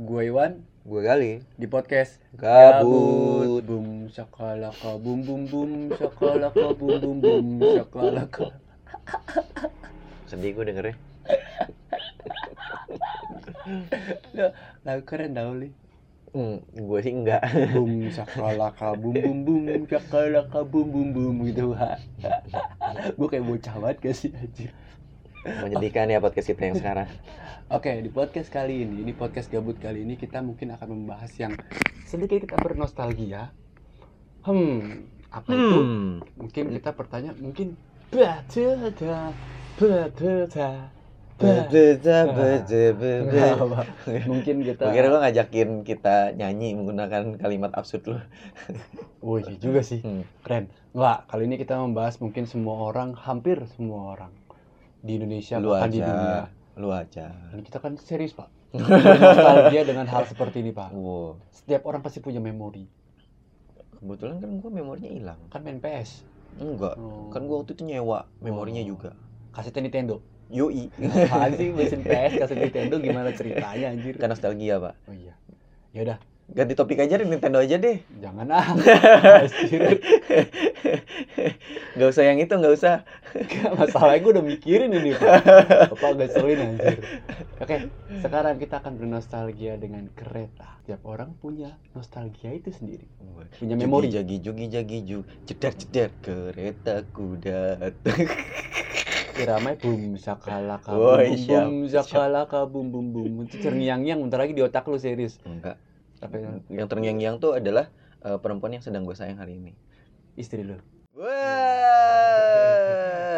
Gue Iwan Gue kali di podcast Gabut. Bum shakalaka bum bum bum shakalaka bum bum bum shakalaka. Sedih gue dengernya Loh, Lagu keren tau li. hmm, Gue sih enggak Bum shakalaka bum bum bum shakalaka bum bum bum gitu. Gue kayak bocah banget gak sih anjir. Menyedihkan ya podcast kita yang sekarang Oke, di podcast kali ini, di podcast gabut kali ini kita mungkin akan membahas yang sedikit kita bernostalgia. Hmm, apa itu? Hmm Mungkin kita bertanya, mungkin? Mungkin kita kira lo ngajakin kita nyanyi menggunakan kalimat absurd lo iya juga sih, hmm. keren. Enggak, kali ini kita membahas mungkin semua orang, hampir semua orang di Indonesia Lu bahkan di aja. dunia. Lu aja Ini kita kan serius pak. Nostalgia dengan hal seperti ini pak. Wow Setiap orang pasti punya memori. Kebetulan kan gue memorinya hilang Kan main PS. Enggak Oh. Kan gue waktu itu nyewa memorinya Oh. juga Kasetnya Nintendo. Yoi Apaan sih mesin PS kaset Nintendo gimana ceritanya anjir? Kan nostalgia pak Oh iya. Ya udah, Ganti topik aja deh Nintendo aja deh jangan ah. Gak usah yang itu gak usah Masalahnya gue udah mikirin ini Pak. Apa agak selin anjir. Oke, sekarang kita akan bernostalgia dengan kereta. Tiap orang punya nostalgia itu sendiri. Punya memori. Jagi jogi jagi ju Jedar jedar kereta kuda Irama bum sakalaka Woi, bum bum siap, bum sakalaka bum bum bum. Itu terngiang-ngiang bentar lagi di otak lu serius. Enggak Apa yang Yang terngiang-ngiang tuh adalah eh, perempuan yang sedang gue sayang hari ini istri lu? Wah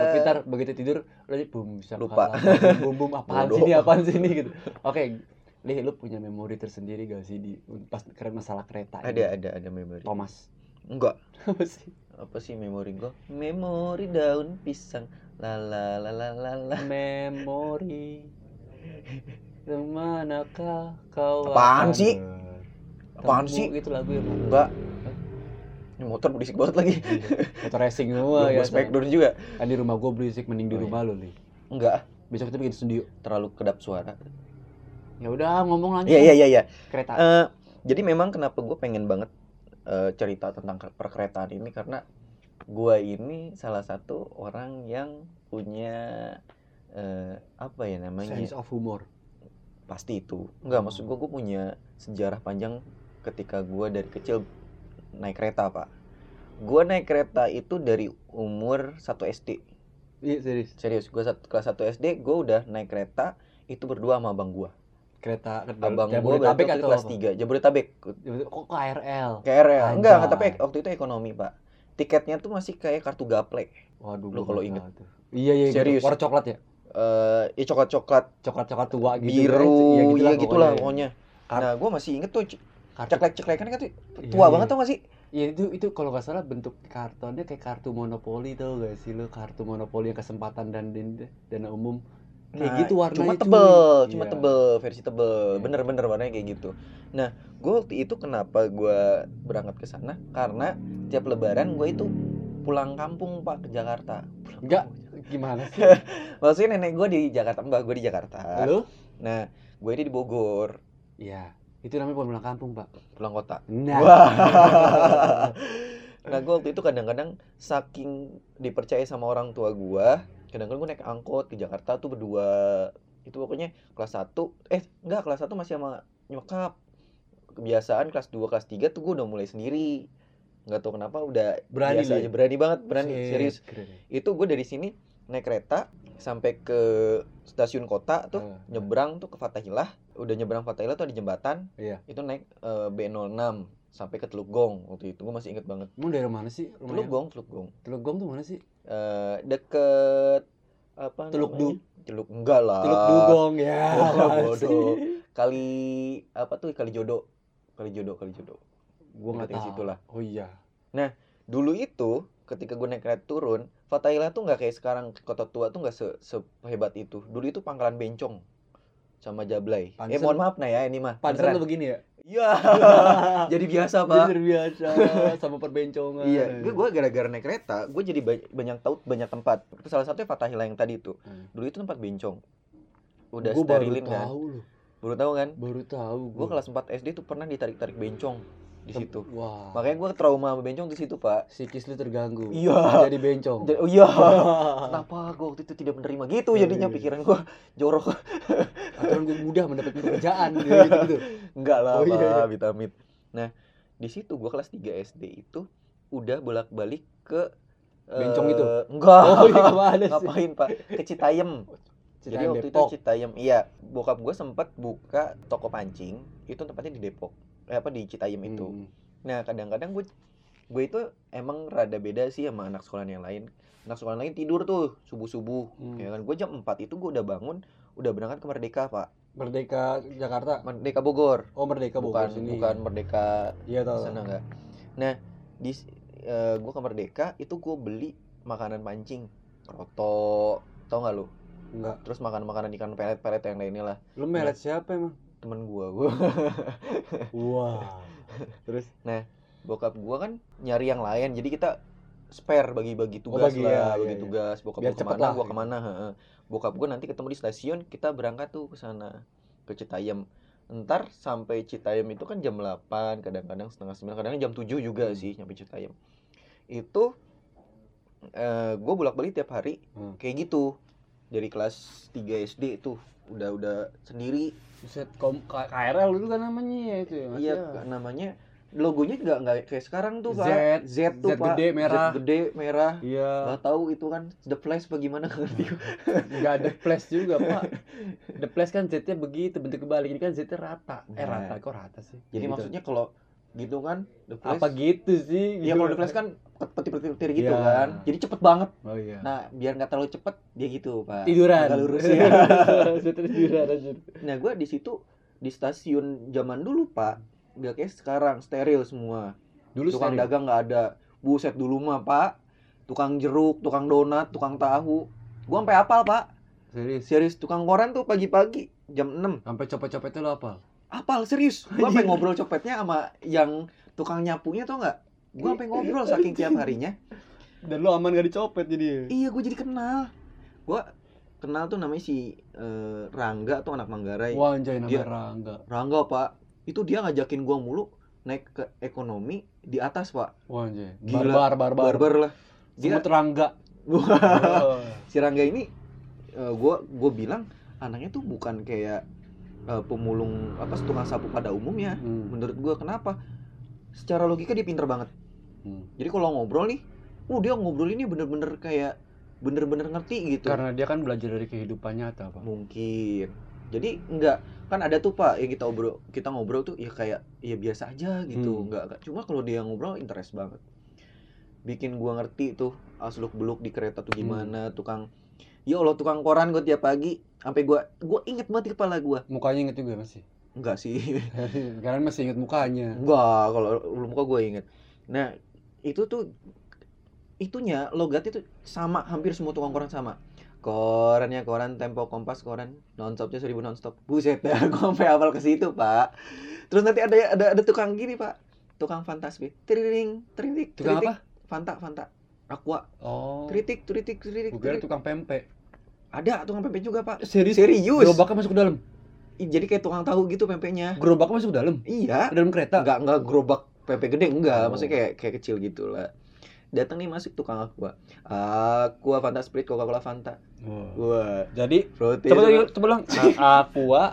Tapi ntar begitu tidur lu aja bum Lupa. sakalaka bum bum apaan sih ini apaan sih ini gitu. Oke, Li, lu punya memori tersendiri gak sih di pas keren masalah kereta ini? Ada ada ada memori Thomas. Enggak Apa sih? Apa sih memori gue Memori daun pisang La la la la la la Memori Ke manakah kau Apaan sih? Apaan sih? Itu lagu mana? Enggak Ini motor berisik banget lagi. Motor racing semua ya smackdown juga. Kan di rumah gue berisik mending di Oh, iya. rumah lu nih Enggak. Besok kita bikin studio. Terlalu kedap suara. Ya udah ngomong lanjut. Iya iya iya iya. Kereta. Eh, jadi memang kenapa gue pengen banget eh, cerita tentang ke- perkeretaan ini karena gue ini salah satu orang yang punya eh, apa ya namanya? Sense of humor. Pasti itu. Nggak Hmm. maksud gue gue punya sejarah panjang ketika gue dari kecil naik kereta pak gue naik kereta itu dari umur 1 SD Iya serius serius gue kelas 1 SD gue udah naik kereta itu berdua sama abang gue Kereta abang gue berarti atau kelas apa? 3 Jabodetabek Kok KRL? KRL Anjay. enggak enggak tapi waktu itu ekonomi pak tiketnya tuh masih kayak kartu gaple Waduh Lu kalau inget. tuh. Iya iya Serius. gitu. Warna coklat ya? eh ya coklat coklat Coklat-coklat tua gitu biru iya gitulah gitulah pokoknya. pokoknya nah gue masih inget tuh ceklek ceklekan kan Iya, tua iya. banget tuh masih Ya itu itu kalau nggak salah bentuk kartonnya kayak kartu monopoli tau gak sih lo kartu monopoli yang kesempatan dan dan dana umum kayak Nah, gitu warnanya cuma cuy. tebel cuma Iya. tebel versi tebel Iya. bener-bener warnanya kayak gitu nah gue waktu itu kenapa gue berangkat ke sana karena tiap lebaran gue itu pulang kampung pak ke Jakarta Pulang Enggak. kampung. gimana sih maksudnya nenek gue di Jakarta mbak gue di Jakarta lo nah gue ini di Bogor Iya itu namanya pulang pulang kampung pak. Pulang kota. Nah. Wah. nah gue waktu itu kadang-kadang saking dipercaya sama orang tua gue kadang-kadang gue naik angkot ke Jakarta tuh berdua. Itu pokoknya kelas 1 eh enggak kelas 1 masih sama nyokap. Kebiasaan kelas 2 kelas 3 tuh gue udah mulai sendiri. Nggak tahu kenapa udah Berani biasa lu ya? aja berani banget berani. Shit, serius. keren ya. itu gue dari sini naik kereta sampai ke stasiun kota tuh Eh, nyebrang tuh ke Fatahillah udah nyebrang Fatahillah tuh ada jembatan. Iya. itu naik eh, B06 sampai ke Teluk Gong. Waktu itu gue masih inget banget. Emang dari mana sih Teluk Gong Teluk Gong. Teluk Gong tuh mana sih? Eh, deket apa Teluk namanya? Teluk enggak lah. Teluk Dugong ya. Wah, apaan bodoh. kali apa tuh kali jodoh kali jodoh kali jodoh gua nggak tahu. situ lah. oh iya. Dulu itu ketika gue naik kereta turun Fatahillah tuh nggak kayak sekarang kota tua tuh nggak se sehebat itu dulu itu pangkalan bencong sama Jablay eh Pantesan- mohon maaf nah ya ini mah beneran. lu begini ya? Iya. jadi biasa, Pak. Jadi biasa sama perbencongan. Iya, gue gue gara-gara naik kereta, gue jadi ba- banyak tahu banyak tempat. Itu salah satunya Fatahila yang tadi itu. Hmm. Dulu itu tempat bencong. Udah Gua baru sterilin kan. tahu loh. baru tahu kan Baru tahu gue kelas 4 SD tuh pernah ditarik-tarik bencong di situ Wah. makanya gue trauma sama bencong di situ pak Psikis lu terganggu. Iya. Jadi bencong. Jadi- oh iya kenapa gue waktu itu tidak menerima gitu jadinya iya. pikiran gue jorok Aturan gue mudah mendapat pekerjaan gitu gitu. enggak lah Oh, iya, iya. vitamin nah di situ gue kelas 3 SD itu udah bolak-balik ke Bencong eh, itu? enggak Oh, iya sih? ngapain pak ke Citayam jadi waktu Depok. itu Citayam iya bokap gue sempat buka toko pancing itu tempatnya di Depok eh, apa di Citayam itu Hmm. nah kadang-kadang gue gue itu emang rada beda sih sama anak sekolah yang lain anak sekolah lain tidur tuh subuh subuh Hmm. ya kan gue jam 4 itu gue udah bangun udah berangkat ke Merdeka pak Merdeka Jakarta. Merdeka Bogor Oh, Merdeka Bogor bukan sini. bukan Merdeka Iya tahu. sana enggak nah di gue ke Merdeka itu gue beli makanan pancing roto tau nggak lu Enggak. terus makan makanan ikan pelet-pelet yang lainnya lah Lu melet siapa emang? Temen gue gue Wah. Terus bokap gua kan nyari yang lain jadi kita spare bagi-bagi Oh, tugas bagi, lah ya, bagi iya, iya. tugas bokap Biar gua ke mana lah, gua gitu. ke mana bokap gua nanti ketemu di stasiun kita berangkat tuh ke sana ke Citayam ntar sampai Citayam itu kan jam 8 kadang-kadang setengah 9 kadang jam 7 juga Hmm. sih nyampe Citayam itu eh gue bolak-balik tiap hari Hmm. kayak gitu dari kelas 3 SD itu udah udah sendiri K- KRL dulu kan namanya ya itu ya, Iya, ya? namanya logonya nggak nggak kayak sekarang tuh Z, pak. Z tuh Z pak. gede, merah. Z gede merah. Iya. Nggak tahu itu kan the flash bagaimana nggak ngerti. Enggak ada flash juga, Pak. The flash kan Z-nya begitu, bentuk kebalik. Ini kan Z-nya rata. Eh, Nah. rata kok rata sih? Jadi Gitu. maksudnya kalau gitu kan the flash. apa gitu sih? Iya Gitu. kalau the flash kan petir-petir gitu Iya. kan. Jadi cepet banget. Oh iya. Nah biar nggak terlalu cepet dia gitu pak. tiduran. Agak lurus ya. Tiduran aja. nah gue di situ di stasiun zaman dulu pak. Nggak kayak sekarang steril semua. Dulu tukang steril. dagang nggak ada buset dulu mah pak tukang jeruk tukang donat tukang tahu gua sampai apal pak Serius. serius tukang koran tuh pagi-pagi jam 6 Sampai copet-copetnya lo apa? Apal serius gua sampai ngobrol copetnya sama yang tukang nyapunya tau nggak gua sampai ngobrol saking tiap harinya Dan lo aman gak dicopet jadi. iya gua jadi kenal gua kenal tuh namanya si eh, Rangga tuh anak Manggarai Wah, anjay Dia- namanya Rangga. Rangga pak itu dia ngajakin gua mulu naik ke ekonomi di atas pak Wah, anjay. Gila. Barbar, barbar. barbar lah dia Semut Rangga. Wah. si Rangga ini eh, gua gua bilang anaknya tuh bukan kayak eh, pemulung apa tukang sapu pada umumnya Hmm. menurut gua kenapa secara logika dia pinter banget Hmm. jadi kalau ngobrol nih uh dia ngobrol ini bener-bener kayak bener-bener ngerti gitu Karena dia kan belajar dari kehidupan nyata, Pak. mungkin jadi enggak kan ada tuh pak yang kita obrol kita ngobrol tuh ya kayak ya biasa aja gitu Hmm. enggak, enggak. cuma kalau dia ngobrol interest banget bikin gua ngerti tuh asluk beluk di kereta Hmm. tuh gimana tukang ya allah tukang koran gua tiap pagi sampai gua gua inget banget di kepala gua. Mukanya inget juga masih. enggak sih. Kalian masih inget mukanya. enggak kalau lu muka gua inget. Nah itu tuh itunya logatnya tuh sama hampir semua tukang koran sama. Korannya koran tempo kompas koran nonstopnya seribu nonstop. Buset dah gua sampai hafal ke situ pak. Terus nanti ada ada ada tukang gini pak. Tukang fantasbi triring tririk Tukang tritik. fanta fanta aqua Oh. tritik tritik tritik Gue tukang pempek. ada tukang pempek juga pak Serius? serius Gerobaknya masuk ke dalam. Ih, jadi kayak tukang tahu gitu pempeknya Gerobaknya masuk ke dalam. iya Ke dalam kereta. enggak enggak gerobak pempek gede enggak Oh. maksudnya kayak kayak kecil gitu lah datang nih masuk tukang aqua aqua fanta sprite coca cola fanta Wah. wah Jadi protein coba lagi coba ulang. A- Aqua,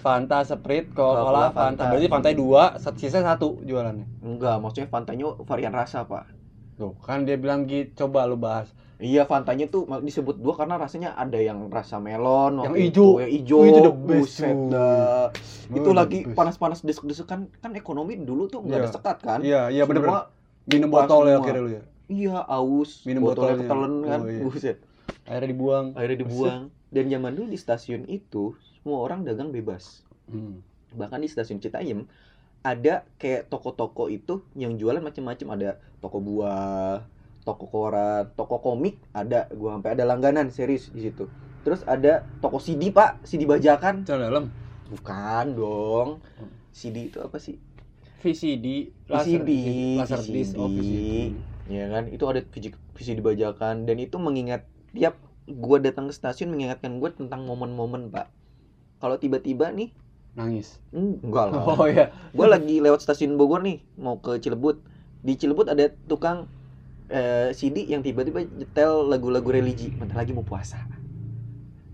Fanta, Sprite, Coca-Cola, Coca-Cola, Fanta. Fanta. Berarti Fanta dua, sisa satu jualannya. enggak maksudnya fantanya varian rasa pak Tuh, kan dia bilang gitu. Coba lu bahas. iya fantanya tuh disebut dua karena rasanya ada yang rasa melon Yang itu, yang Oh, itu the best, buset dah. itu Oh, lagi panas-panas desek-desek kan kan ekonomi dulu tuh nggak ada Iya. sekat kan Iya, iya bener Semua- Minum botol ya akhirnya lu ya. iya aus Minum botolnya botolnya. ketelen kan Oh, iya. buset Akhirnya dibuang. akhirnya dibuang dan zaman dulu di stasiun itu semua orang dagang bebas Hmm. bahkan di stasiun Citayam ada kayak toko-toko itu yang jualan macam-macam ada toko buah toko koran toko komik ada. Gua sampai ada langganan serius di situ. Terus ada toko CD pak. CD bajakan. Celana dalam. bukan dong. Hmm. CD itu apa sih? VCD, VCD, laser. Disc, oh VCD. Ya kan? Itu ada VCD, VCD bajakan. Dan itu mengingat tiap gua datang ke stasiun mengingatkan gue tentang momen-momen pak. Kalau tiba-tiba nih nangis. Enggak lah. Oh ya gue lagi lewat stasiun Bogor nih mau ke Cilebut. Di Cilebut ada tukang eh, CD yang tiba-tiba nyetel lagu-lagu religi. Bentar lagi mau puasa.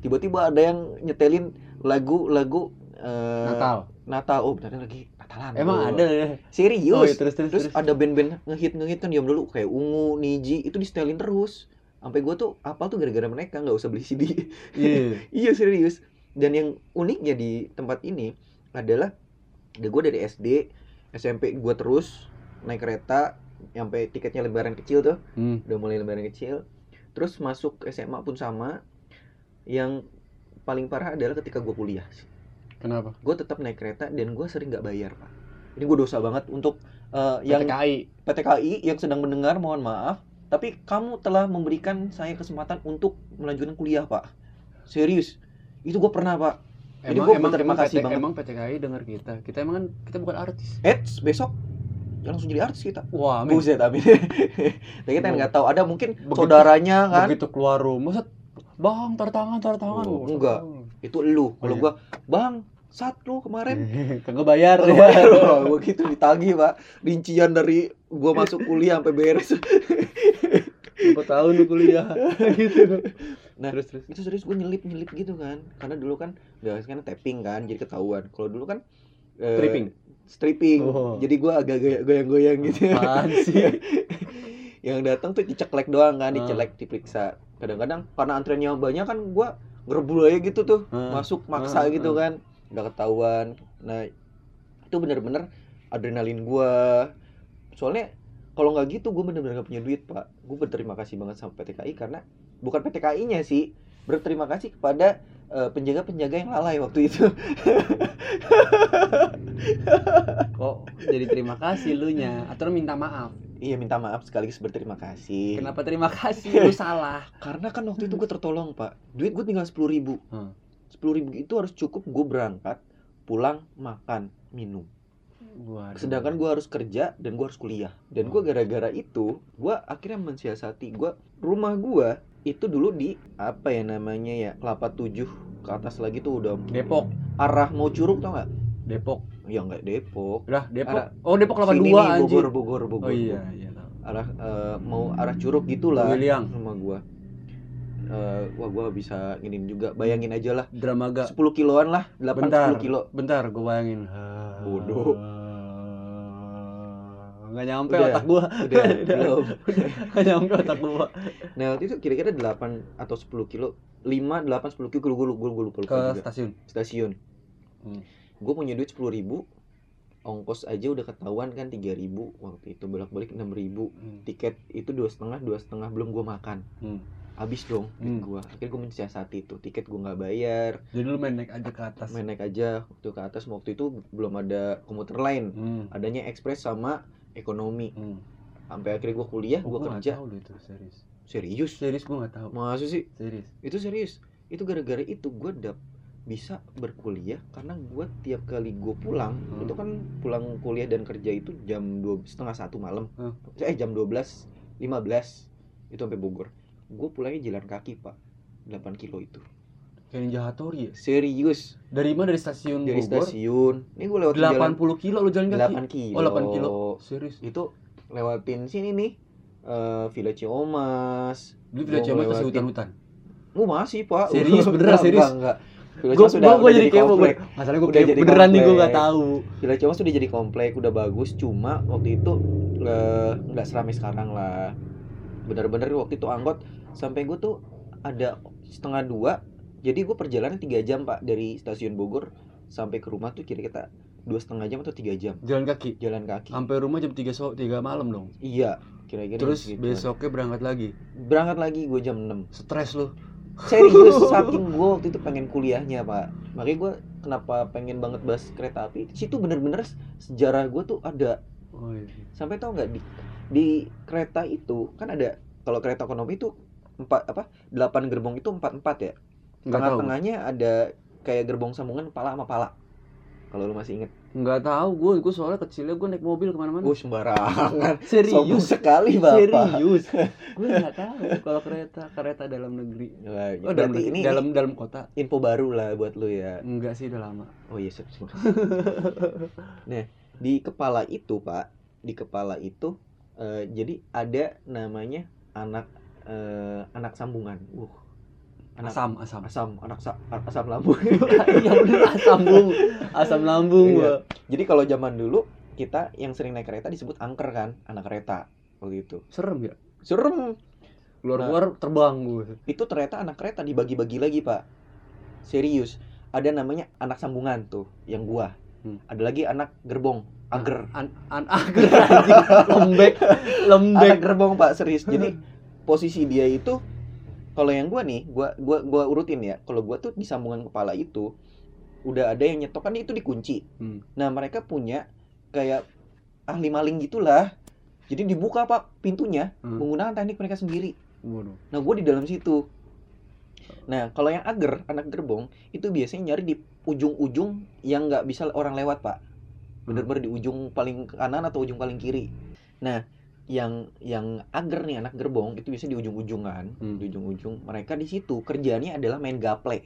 Tiba-tiba ada yang nyetelin lagu-lagu eh, Natal. Natal. Oh bentar lagi Natalan. Emang bro. ada? Ya serius? Oh, iya, terus terus terus terus. ada band-band ngehit ngehit kan diam dulu. Kayak ungu niji itu di setelin terus. Sampai gue tuh apal tuh gara-gara mereka nggak usah beli CD iya. Iya serius dan yang uniknya di tempat ini adalah gue dari SD SMP gue terus naik kereta sampai tiketnya lembaran kecil tuh. Hmm. udah mulai lembaran kecil. Terus masuk SMA pun sama. Yang paling parah adalah ketika gue kuliah kenapa? Gue tetap naik kereta dan gue sering nggak bayar pak. Ini gue dosa banget untuk eh, yang PTKI PTKI yang sedang mendengar mohon maaf. Tapi kamu telah memberikan saya kesempatan untuk melanjutkan kuliah pak. Serius itu gue pernah pak. Jadi emang gua emang berterima emang kasih PT banget. emang PTKI dengar kita. Kita emang kan kita bukan artis. Eits besok. Ya langsung jadi artis kita. Wah amin buset amin tapi kita nggak tahu. Ada mungkin Begitu- saudaranya kan? begitu keluar rumah set bang tar tangan tar tangan. Oh, Oh, enggak. itu lu. Kalau iya. gua bang saat lu kemarin. Kagak bayar. Ya bayar gua gitu ditagih pak. Rincian dari gua masuk kuliah sampai beres. Berapa tahun lu kuliah? Gitu Nah, terus terus. itu serius gue nyelip nyelip gitu kan. Karena dulu kan gak kan tapping kan jadi ketahuan. Kalau dulu kan eh, Stripping? stripping. Oh. jadi gue agak goyang- goyang-goyang gitu. Apaan sih? Yang datang tuh diceklek doang kan Ah. dicelek diperiksa. Kadang-kadang karena antreannya banyak kan gue ngerebul aja gitu tuh. Ah. masuk maksa Ah, gitu kan. Nggak ketahuan. Nah itu bener-bener adrenalin gue soalnya kalau nggak gitu gue bener-bener gak punya duit pak. Gue berterima kasih banget sama PTKI karena bukan PTKI-nya sih. Berterima kasih kepada eh, penjaga-penjaga yang lalai waktu itu. Kok jadi terima kasih lu nya atau minta maaf? Iya minta maaf sekaligus berterima kasih. Kenapa terima kasih? Lu salah. Karena kan waktu itu gue tertolong pak. Duit gue tinggal sepuluh ribu. Hmm. sepuluh ribu itu harus cukup gue berangkat pulang makan minum. Waduh. sedangkan gue harus kerja dan gue harus kuliah. Dan gue gara-gara itu gue akhirnya mensiasati gue rumah gue itu dulu di apa ya namanya ya kelapa tujuh ke atas lagi tuh udah Depok. arah mau curug tau nggak? Depok. Ya nggak Depok. Udah Depok? Arah- oh Depok 82 Sini nih, anjir Bogor Bogor Bogor. Oh iya iya arah eh, mau arah curug gitulah William rumah gue Eh, wah gue gak bisa nginin juga. Bayangin aja lah. Dramaga 10 kiloan lah 8 bentar 10 kilo. bentar gue bayangin. Bodoh. Nggak nyampe Udah. otak gua. Udah belum. Nggak nyampe otak gua nah waktu itu kira-kira 8 atau 10 kilo 5 8 10 kilo gue gue gue lupa lupa ke juga. stasiun? Stasiun. Hmm. gue punya duit 10 ribu ongkos aja udah ketahuan kan 3 ribu waktu itu bolak-balik 6 ribu. Hmm. tiket itu dua setengah dua setengah belum gue makan. Hmm. habis dong Hmm. gue akhirnya gue mensiasati itu tiket gue nggak bayar. Jadi lu main naik aja ke atas? Main naik aja waktu ke atas waktu itu belum ada komuter lain. Hmm. adanya ekspres sama ekonomi. Hmm. sampai akhirnya gue kuliah Oh, gue kerja. tahu itu serius. Serius? Serius gua nggak tahu. Masa sih? Serius. Itu serius. Itu gara-gara itu gue dap bisa berkuliah karena gue tiap kali gue pulang Hmm. itu kan pulang kuliah dan kerja itu jam dua setengah satu malam. Hmm. eh jam 12 15 itu sampai Bogor. Gue pulangnya jalan kaki pak. 8 kilo itu kayak Ninja Hattori ya? Serius. Dari mana? Dari stasiun dari Bogor? stasiun. Ini gue jalan 80 kilo lu jalan kaki? 8 kilo. Oh 8 kilo. Serius? Itu lewatin sini nih. Eh Villa Ciomas Gua cuma kasih ngelewatin- hutan-hutan? Oh masih pak. Serius, beneran, serius? enggak, enggak. Villa gua Ciomas udah, gua, gua udah jadi kepo gua masalahnya gua Udah jadi beneran nih gua komplek. nggak tahu. Villa Ciomas udah jadi komplek udah bagus. Cuma waktu itu nggak seramai sekarang lah. Bener-bener waktu itu angkot sampai gue tuh ada setengah dua jadi gue perjalanan tiga jam pak dari stasiun Bogor sampai ke rumah tuh kira-kira dua setengah jam atau tiga jam. Jalan kaki? Jalan kaki. Sampai rumah jam 3 so 3 malam dong? Iya kira-kira terus segituan. besoknya berangkat lagi? Berangkat lagi gue jam 6 stres lu. Serius saking gue waktu itu pengen kuliahnya pak. Makanya gue kenapa pengen banget bahas kereta api situ bener-bener sejarah gue tuh ada. Oh, iya. sampai tau nggak di di kereta itu kan ada kalau kereta ekonomi itu empat apa delapan gerbong itu empat empat ya tengah-tengahnya ada kayak gerbong sambungan pala sama pala Kalau lu masih inget. Nggak tahu gue, gue soalnya kecilnya gue naik mobil ke mana-mana. Gue sembarangan. Sombong serius, sekali Bapak. serius. gue nggak tahu kalau kereta kereta dalam negeri. Oh dalam negeri, ini, dalam dalam kota. info baru lah buat lu ya. Enggak sih udah lama. Oh iya, siap. nah, di kepala itu, Pak, di kepala itu eh, jadi ada namanya anak eh, anak sambungan. Uh. Anak Asam, asam. asam, anak sa- asam lambung. Iya bener asam lambung, asam lambung. Iya. jadi kalau zaman dulu kita yang sering naik kereta disebut angker kan, anak kereta. Begitu. Serem ya. Serem. Keluar-keluar terbang gue. Itu ternyata anak kereta dibagi-bagi lagi, Pak. Serius. Ada namanya anak sambungan tuh, yang gua. Hmm. Ada lagi anak gerbong, ager. An an ager lembek, lembek. anak gerbong pak serius jadi posisi dia itu kalau yang gua nih gua gua gua urutin ya. Kalau gua tuh di sambungan kepala itu udah ada yang nyetok kan itu dikunci. Hmm. nah mereka punya kayak ahli maling gitulah. Jadi dibuka pak pintunya Hmm. menggunakan teknik mereka sendiri. Waduh. nah gue di dalam situ. Nah kalau yang ager anak gerbong itu biasanya nyari di ujung-ujung yang nggak bisa orang lewat pak. Bener-bener di ujung paling kanan atau ujung paling kiri. Nah yang yang ager nih anak gerbong itu biasanya di ujung-ujung kan Hmm. di ujung-ujung mereka di situ kerjanya adalah main gaple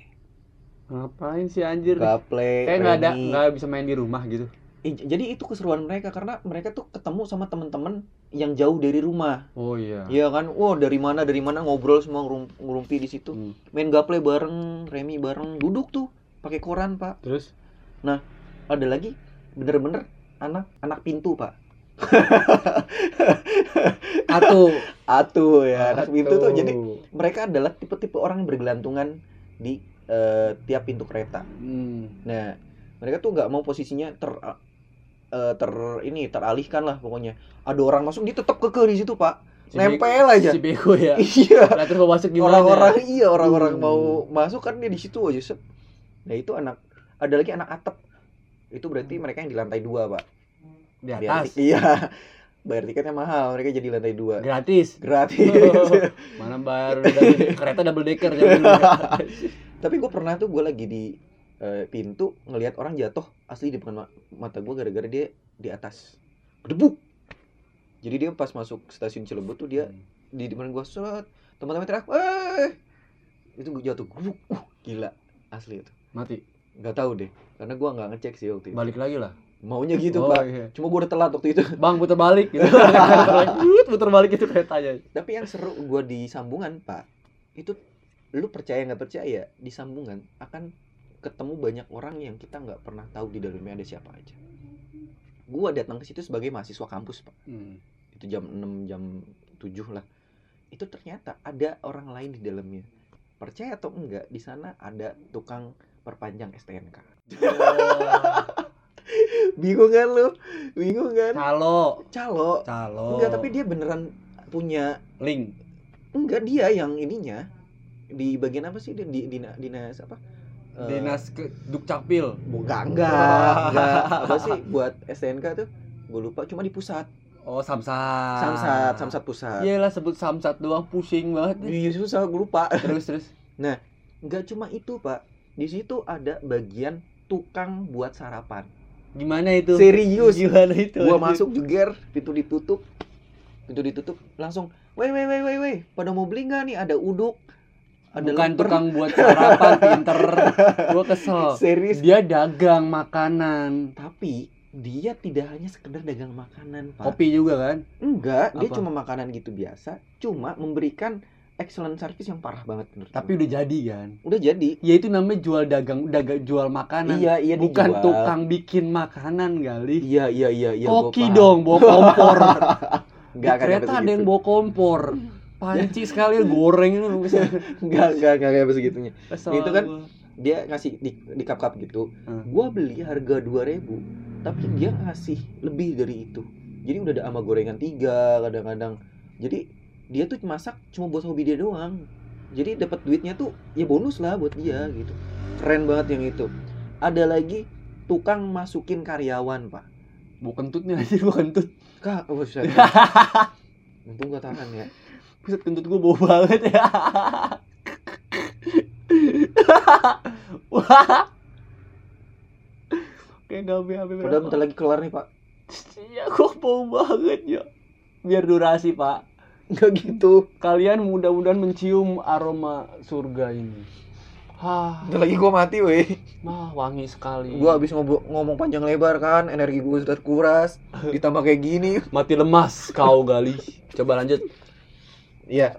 Ngapain sih anjir? gaple Kayak nggak ada nggak bisa main di rumah gitu. Eh, jadi itu keseruan mereka karena mereka tuh ketemu sama teman-teman yang jauh dari rumah Oh iya. Iya kan, wah dari mana dari mana ngobrol semua ngerum- ngerumpi di situ. Hmm. Main gaple bareng, remi bareng, duduk tuh pakai koran pak. Terus Ada lagi bener-bener anak anak pintu pak. atu. Atuh ya anak pintu tuh. Jadi Atu. mereka adalah tipe-tipe orang yang bergelantungan di eh, tiap pintu kereta. Hmm. Nah mereka tuh nggak mau posisinya ter eh, ter ini teralihkan lah pokoknya. Ada orang masuk dia tetap keke di situ pak. Si Nempel aja. Si bego ya. Iya. Orang-orang iya orang-orang Hmm. mau masuk kan dia di situ aja. Nah itu anak ada lagi anak atap itu berarti mereka yang di lantai dua pak. Di atas. tik- iya bayar tiketnya mahal mereka jadi lantai dua Gratis. gratis. Mana bayar double- kereta double decker dulu. Tapi gue pernah tuh gue lagi di eh, pintu ngelihat orang jatuh asli di depan ma- mata gue gara-gara dia di atas debuk. Jadi dia pas masuk stasiun Cilebut tuh dia di depan gue set teman-teman teriak, eh itu gue jatuh, uh gila asli itu. Mati. nggak tahu deh karena gua nggak ngecek sih waktu itu Balik lagi lah. Maunya gitu Oh, pak iya. cuma gua udah telat waktu itu Bang putar balik gitu. Putar balik itu keretanya. tapi yang seru gua di sambungan pak itu lu percaya nggak percaya di sambungan akan ketemu banyak orang yang kita nggak pernah tahu di dalamnya ada siapa aja gua datang ke situ sebagai mahasiswa kampus pak Hmm. itu jam 6 jam 7 lah itu ternyata ada orang lain di dalamnya percaya atau enggak di sana ada tukang perpanjang STNK bingung kan lu? Bingung kan? Calo. calo. Calo. enggak tapi dia beneran punya link. enggak dia yang ininya. Di bagian apa sih? Dia di dinas, dinas apa? Eh, Dinas ke Dukcapil. enggak enggak. Enggak. Apa sih? Buat STNK tuh? Gue lupa cuma di pusat. Oh, Samsat. samsat samsat pusat. Iyalah sebut Samsat doang pusing banget. Iya susah gue lupa. Terus terus. nggak cuma itu pak. Di situ ada bagian tukang buat sarapan Gimana itu? serius Gimana itu? gua masuk juger pintu ditutup pintu ditutup langsung woi woi woi woi woi pada mau beli nggak nih ada uduk ada Bukan lemper." tukang buat sarapan pinter. Gua kesel. serius Dia dagang makanan. tapi dia tidak hanya sekedar dagang makanan pak Kopi juga kan? enggak dia cuma makanan gitu biasa cuma memberikan excellent service yang parah banget menurut Tapi gua. udah jadi kan? udah jadi Ya itu namanya jual dagang, dagang jual makanan. iya iya Bukan dijual. tukang bikin makanan kali. iya iya iya iya Koki dong, bawa kompor. Enggak, kereta ada yang bawa kompor. Panci sekali goreng itu. Enggak, enggak, enggak kayak segitunya. Itu kan gua. Dia ngasih di, di cup-cup gitu. Hmm. Gua beli harga 2000, tapi dia ngasih lebih dari itu. Jadi udah ada sama gorengan tiga kadang-kadang. Jadi dia tuh masak cuma buat hobi dia doang. Jadi dapat duitnya tuh ya bonus lah buat dia gitu. Keren banget yang itu. Ada lagi tukang masukin karyawan, Pak. Bawa kentut nih anjir, bawa kentut. Kak, oh, buset. Untung gak tahan ya. Buset kentut gua bau banget ya. Wah. kayak nggak BAB Padahal bentar lagi kelar nih pak. Iya, kok mau banget ya. Biar durasi, Pak. Enggak gitu. Kalian mudah-mudahan mencium aroma surga ini. Hah, Bentar lagi gua mati weh. mah wangi sekali. Gua habis ngobrol ngomong panjang lebar kan, energi gua sudah kuras. Ditambah kayak gini. mati lemas kau gali. Coba lanjut. Iya.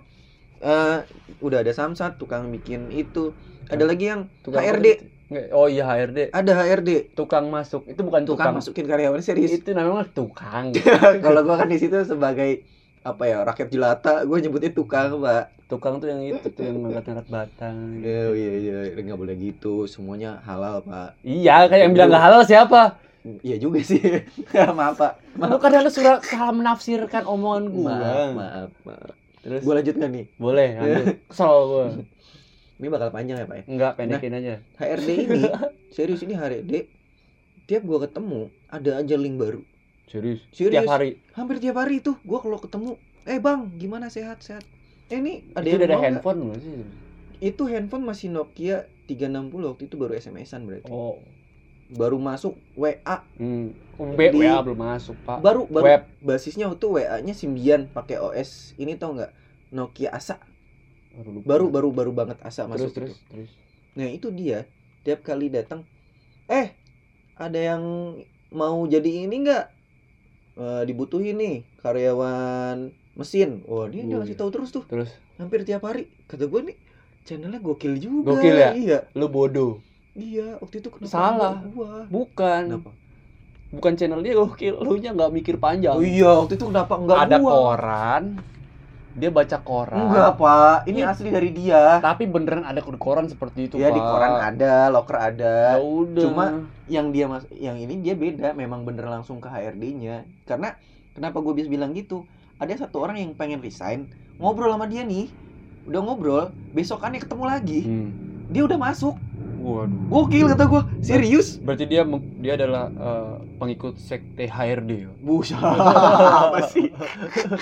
Eh udah ada Samsat tukang bikin itu. Ada lagi yang Tukang HRD. Nggak, Oh iya HRD. Ada HRD. Tukang masuk. Itu bukan Tukang tukang. masukin karyawan serius. Itu namanya tukang. Kalau gua kan di situ sebagai apa ya rakyat jelata, gue nyebutnya tukang pak. tukang tuh yang itu tuh yang ngangkat-ngangkat batang. Iya iya iya nggak boleh gitu, semuanya halal pak. Iya, kayak yang bilang nggak halal siapa? Iya juga sih. maaf pak. Lu kadang lu sudah salah menafsirkan omongan gua. Maaf maaf. maaf. Terus Gue lanjut nggak nih? boleh, lanjut. Kesel gua. Ini bakal panjang ya pak ya. Enggak, pendekin aja. HRD ini serius ini HRD. Tiap gua ketemu ada aja link baru. Serius. Serius. Tiap hari. Hampir tiap hari tuh gua kalau ketemu, eh bang gimana sehat sehat. Eh ini ada Itu yang udah ada handphone belum sih? Itu handphone masih Nokia 360 waktu itu baru SMS-an berarti. Oh. Baru masuk WA. Hmm. B, Di- WA belum masuk, Pak. Baru baru Web. basisnya waktu WA-nya Symbian pakai OS ini tau nggak? Nokia Asa. Baru baru baru banget Asa terus masuk. terus itu. terus. Nah, itu dia. Tiap kali datang, eh ada yang mau jadi ini nggak? Eh, dibutuhin nih karyawan mesin. Wah, dia dia Oh, ngasih iya. tahu terus tuh. Terus Hampir tiap hari. Kata gue nih, channelnya gokil juga. Gokil ya? Iya. lu bodoh. Iya, waktu itu kenapa Salah. gua? Bukan. Kenapa? Bukan channel dia gokil, lu nya nggak mikir panjang. Oh iya, waktu itu kenapa enggak ada gua? koran. Dia baca koran. Enggak, Pak. Ini Iya. asli dari dia. Tapi beneran ada di koran seperti itu, Ya Pak. di koran ada, loker ada. Ya udah. Cuma- Yang dia mas, yang ini dia beda. Memang bener langsung ke HRD-nya. Karena kenapa gue bisa bilang gitu? Ada satu orang yang pengen resign, ngobrol sama dia nih. Udah ngobrol, besokannya ketemu lagi. Hmm. Dia udah masuk. Waduh. Gokil kata gue. Serius? Berarti dia dia adalah eh, pengikut sekte HRD ya. Busa apa sih?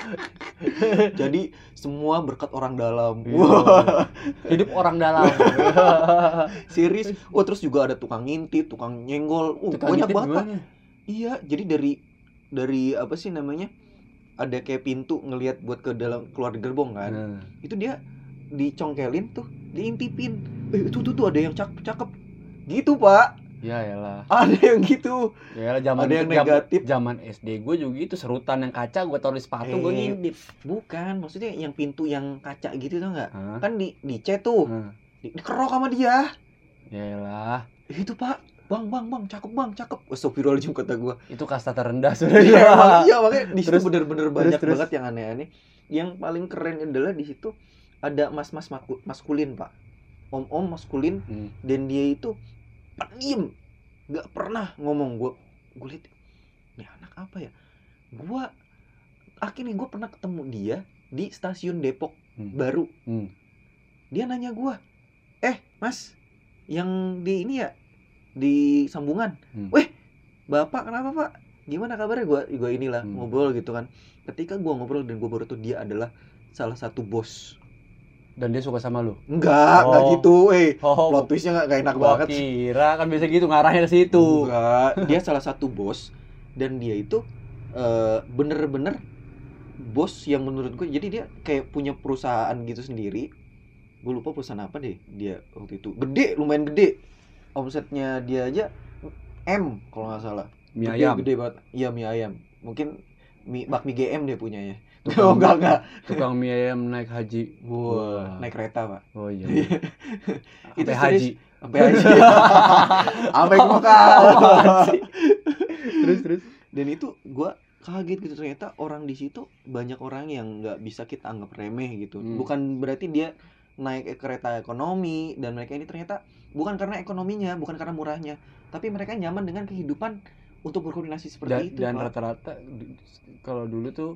Jadi semua berkat orang dalam. Iya. Hidup orang dalam. serius. Wah, terus juga ada tukang ngintip, tukang nyenggol. Uh, Tukang banyak banget. Iya, jadi dari dari apa sih namanya? Ada kayak pintu ngelihat buat ke dalam keluar gerbong kan. Nah, Itu dia dicongkelin tuh, diintipin. Eh, itu tuh tuh ada yang cakep-cakep. Gitu, Pak. ya elah. Ada yang gitu. Ya zaman Ada yang negatif. Zaman SD gue juga gitu serutan yang kaca gue taruh di sepatu gue Eh. ngintip. Bukan, maksudnya yang pintu yang kaca gitu tuh nggak? Hah? Kan di dicat tuh, Hah. di, dikerok sama dia. Ya elah. Eh, Itu, Pak. Bang, bang, bang, cakep bang, cakep. Astagfirullahaladzim kata gua. Itu kasta terendah Iya, sebenarnya. emang iya makanya di situ bener-bener banyak terus. banget yang aneh-aneh. Yang paling keren adalah di situ ada mas-mas maskulin, Pak. Om-om maskulin Hmm. dan dia itu pendiam. Gak pernah ngomong gua. Gua lihat ini anak apa ya? Gua akhirnya gua pernah ketemu dia di stasiun Depok Hmm. baru. Hmm. Dia nanya gua, "Eh, Mas, yang di ini ya di sambungan. Hmm. Weh, Bapak kenapa, Pak? Gimana kabarnya gua gua inilah Hmm. ngobrol gitu kan. Ketika gua ngobrol dan gua baru tuh dia adalah salah satu bos. Dan dia suka sama lu. Enggak, enggak Oh. gitu. Eh, Oh, plot twistnya enggak, enak gua banget. kira kan biasa gitu ngarahnya ke situ. Enggak, dia salah satu bos dan dia itu eh, bener-bener bos yang menurut gue jadi dia kayak punya perusahaan gitu sendiri. Gue lupa perusahaan apa deh dia waktu itu. Gede, lumayan gede. Omsetnya dia aja M kalau nggak salah. Mie gede, ayam. Gede banget. Iya mie ayam. Mungkin mie bakmi GM dia punyanya. Tukang- Oh enggak enggak. Tukang mie ayam naik haji. Wah, naik kereta, Pak. Oh iya. Itu Sampai serius. haji. Sampai haji. Sampai ke Mekah. Sih? terus terus. dan itu gua kaget gitu ternyata orang di situ banyak orang yang nggak bisa kita anggap remeh gitu Hmm. bukan berarti dia naik kereta ekonomi dan mereka ini ternyata bukan karena ekonominya bukan karena murahnya tapi mereka nyaman dengan kehidupan untuk berkoordinasi Dan, seperti itu dan rata-rata kalau dulu tuh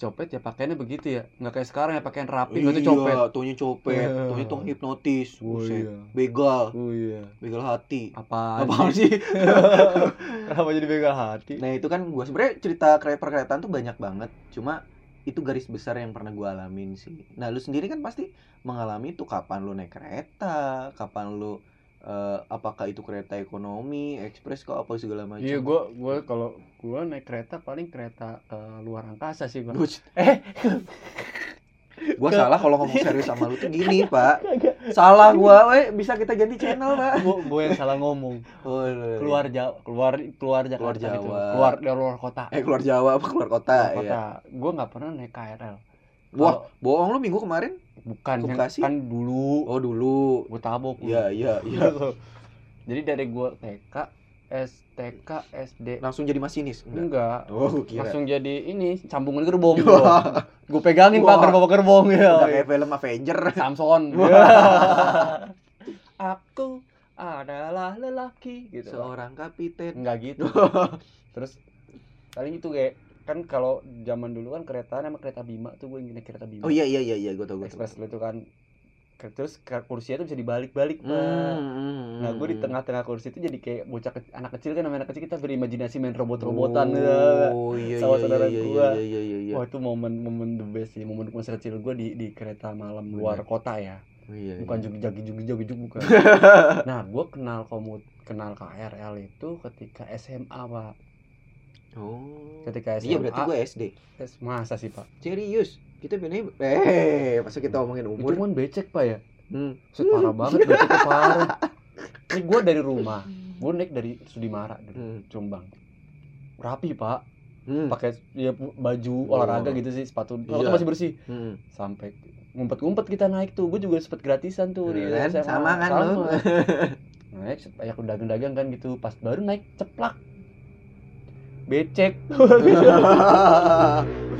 copet ya pakaiannya begitu ya. Nggak kayak sekarang ya pakaian rapi nggak tuh copet. iya tuanya copet Iya. tuanya tuh hipnotis Oh buset. iya. begal Oh iya. begal hati Apaan, apa sih Kenapa jadi begal hati? Nah itu kan gue sebenarnya cerita kereta perkeretaan tuh banyak banget. Cuma itu garis besar yang pernah gue alamin sih. Nah lu sendiri kan pasti mengalami tuh kapan lu naik kereta, kapan lu eh, apakah itu kereta ekonomi, ekspres kok apa segala macam. Iya, gua gua kalau gua naik kereta paling kereta ke luar angkasa sih gua. Buset. Eh, Gua salah kalau ngomong serius sama lu tuh gini, Pak. Salah gua, weh, bisa kita ganti channel, Pak. gua, gua yang salah ngomong. Oh, iya, iya. Keluar Jawa, keluar keluar Jakarta gitu. Jawa. Keluar dari luar kota. eh keluar Jawa apa keluar kota, Keluar kota. ya. Gua nggak pernah naik KRL. Wah, bohong lu minggu kemarin? Bukan yang- kan dulu Oh, dulu. gua tabok. Iya, iya, iya. Jadi dari gua TK, STK, SD Langsung jadi masinis. Enggak. enggak. Oh, kira. Langsung jadi ini sambungan gerbong. Gue pegangin Wah. pak gerbong gerbong udah ya. kayak film Avenger. Samson. Wah. Aku adalah lelaki gitu. Seorang kapiten. Enggak gitu. Terus paling itu kayak kan kalau zaman dulu kan kereta sama kereta Bima tuh gue naik kereta Bima. Oh iya iya iya iya gua tau tau. Express itu kan terus kursinya tuh bisa dibalik-balik pak. Hmm, Nah gue di hmm. tengah-tengah kursi itu jadi kayak bocah ke- anak kecil kan namanya anak kecil kita berimajinasi main robot-robotan. Oh iya sama iya saudara iya gua. iya iya iya iya. Wah itu momen-momen the best sih, momen masa kecil gue di di kereta malam Bener. luar kota ya, Oh, iya, bukan iya. juga jagi juga bukan. nah gue kenal komut kenal KRL itu ketika SMA pak, Oh. ketika SMA. Iya berarti gua SD. masa sih pak? Serius. Kita bener eh masa kita ngomongin Itu umur. kan becek pak ya, Hmm. Set, parah banget beceknya parah. Ini gue dari rumah, gue naik dari Sudimara dari Hmm. Jombang, rapi pak, Hmm. pakai ya baju Oh. olahraga gitu sih, sepatu, sepatu Iya. masih bersih. Hmm. sampai ngumpet-ngumpet kita naik tuh gue juga sempet gratisan tuh di Kan, SMA. sama kan Sama. lu? naik banyak dagang-dagang kan gitu pas baru naik ceplak becek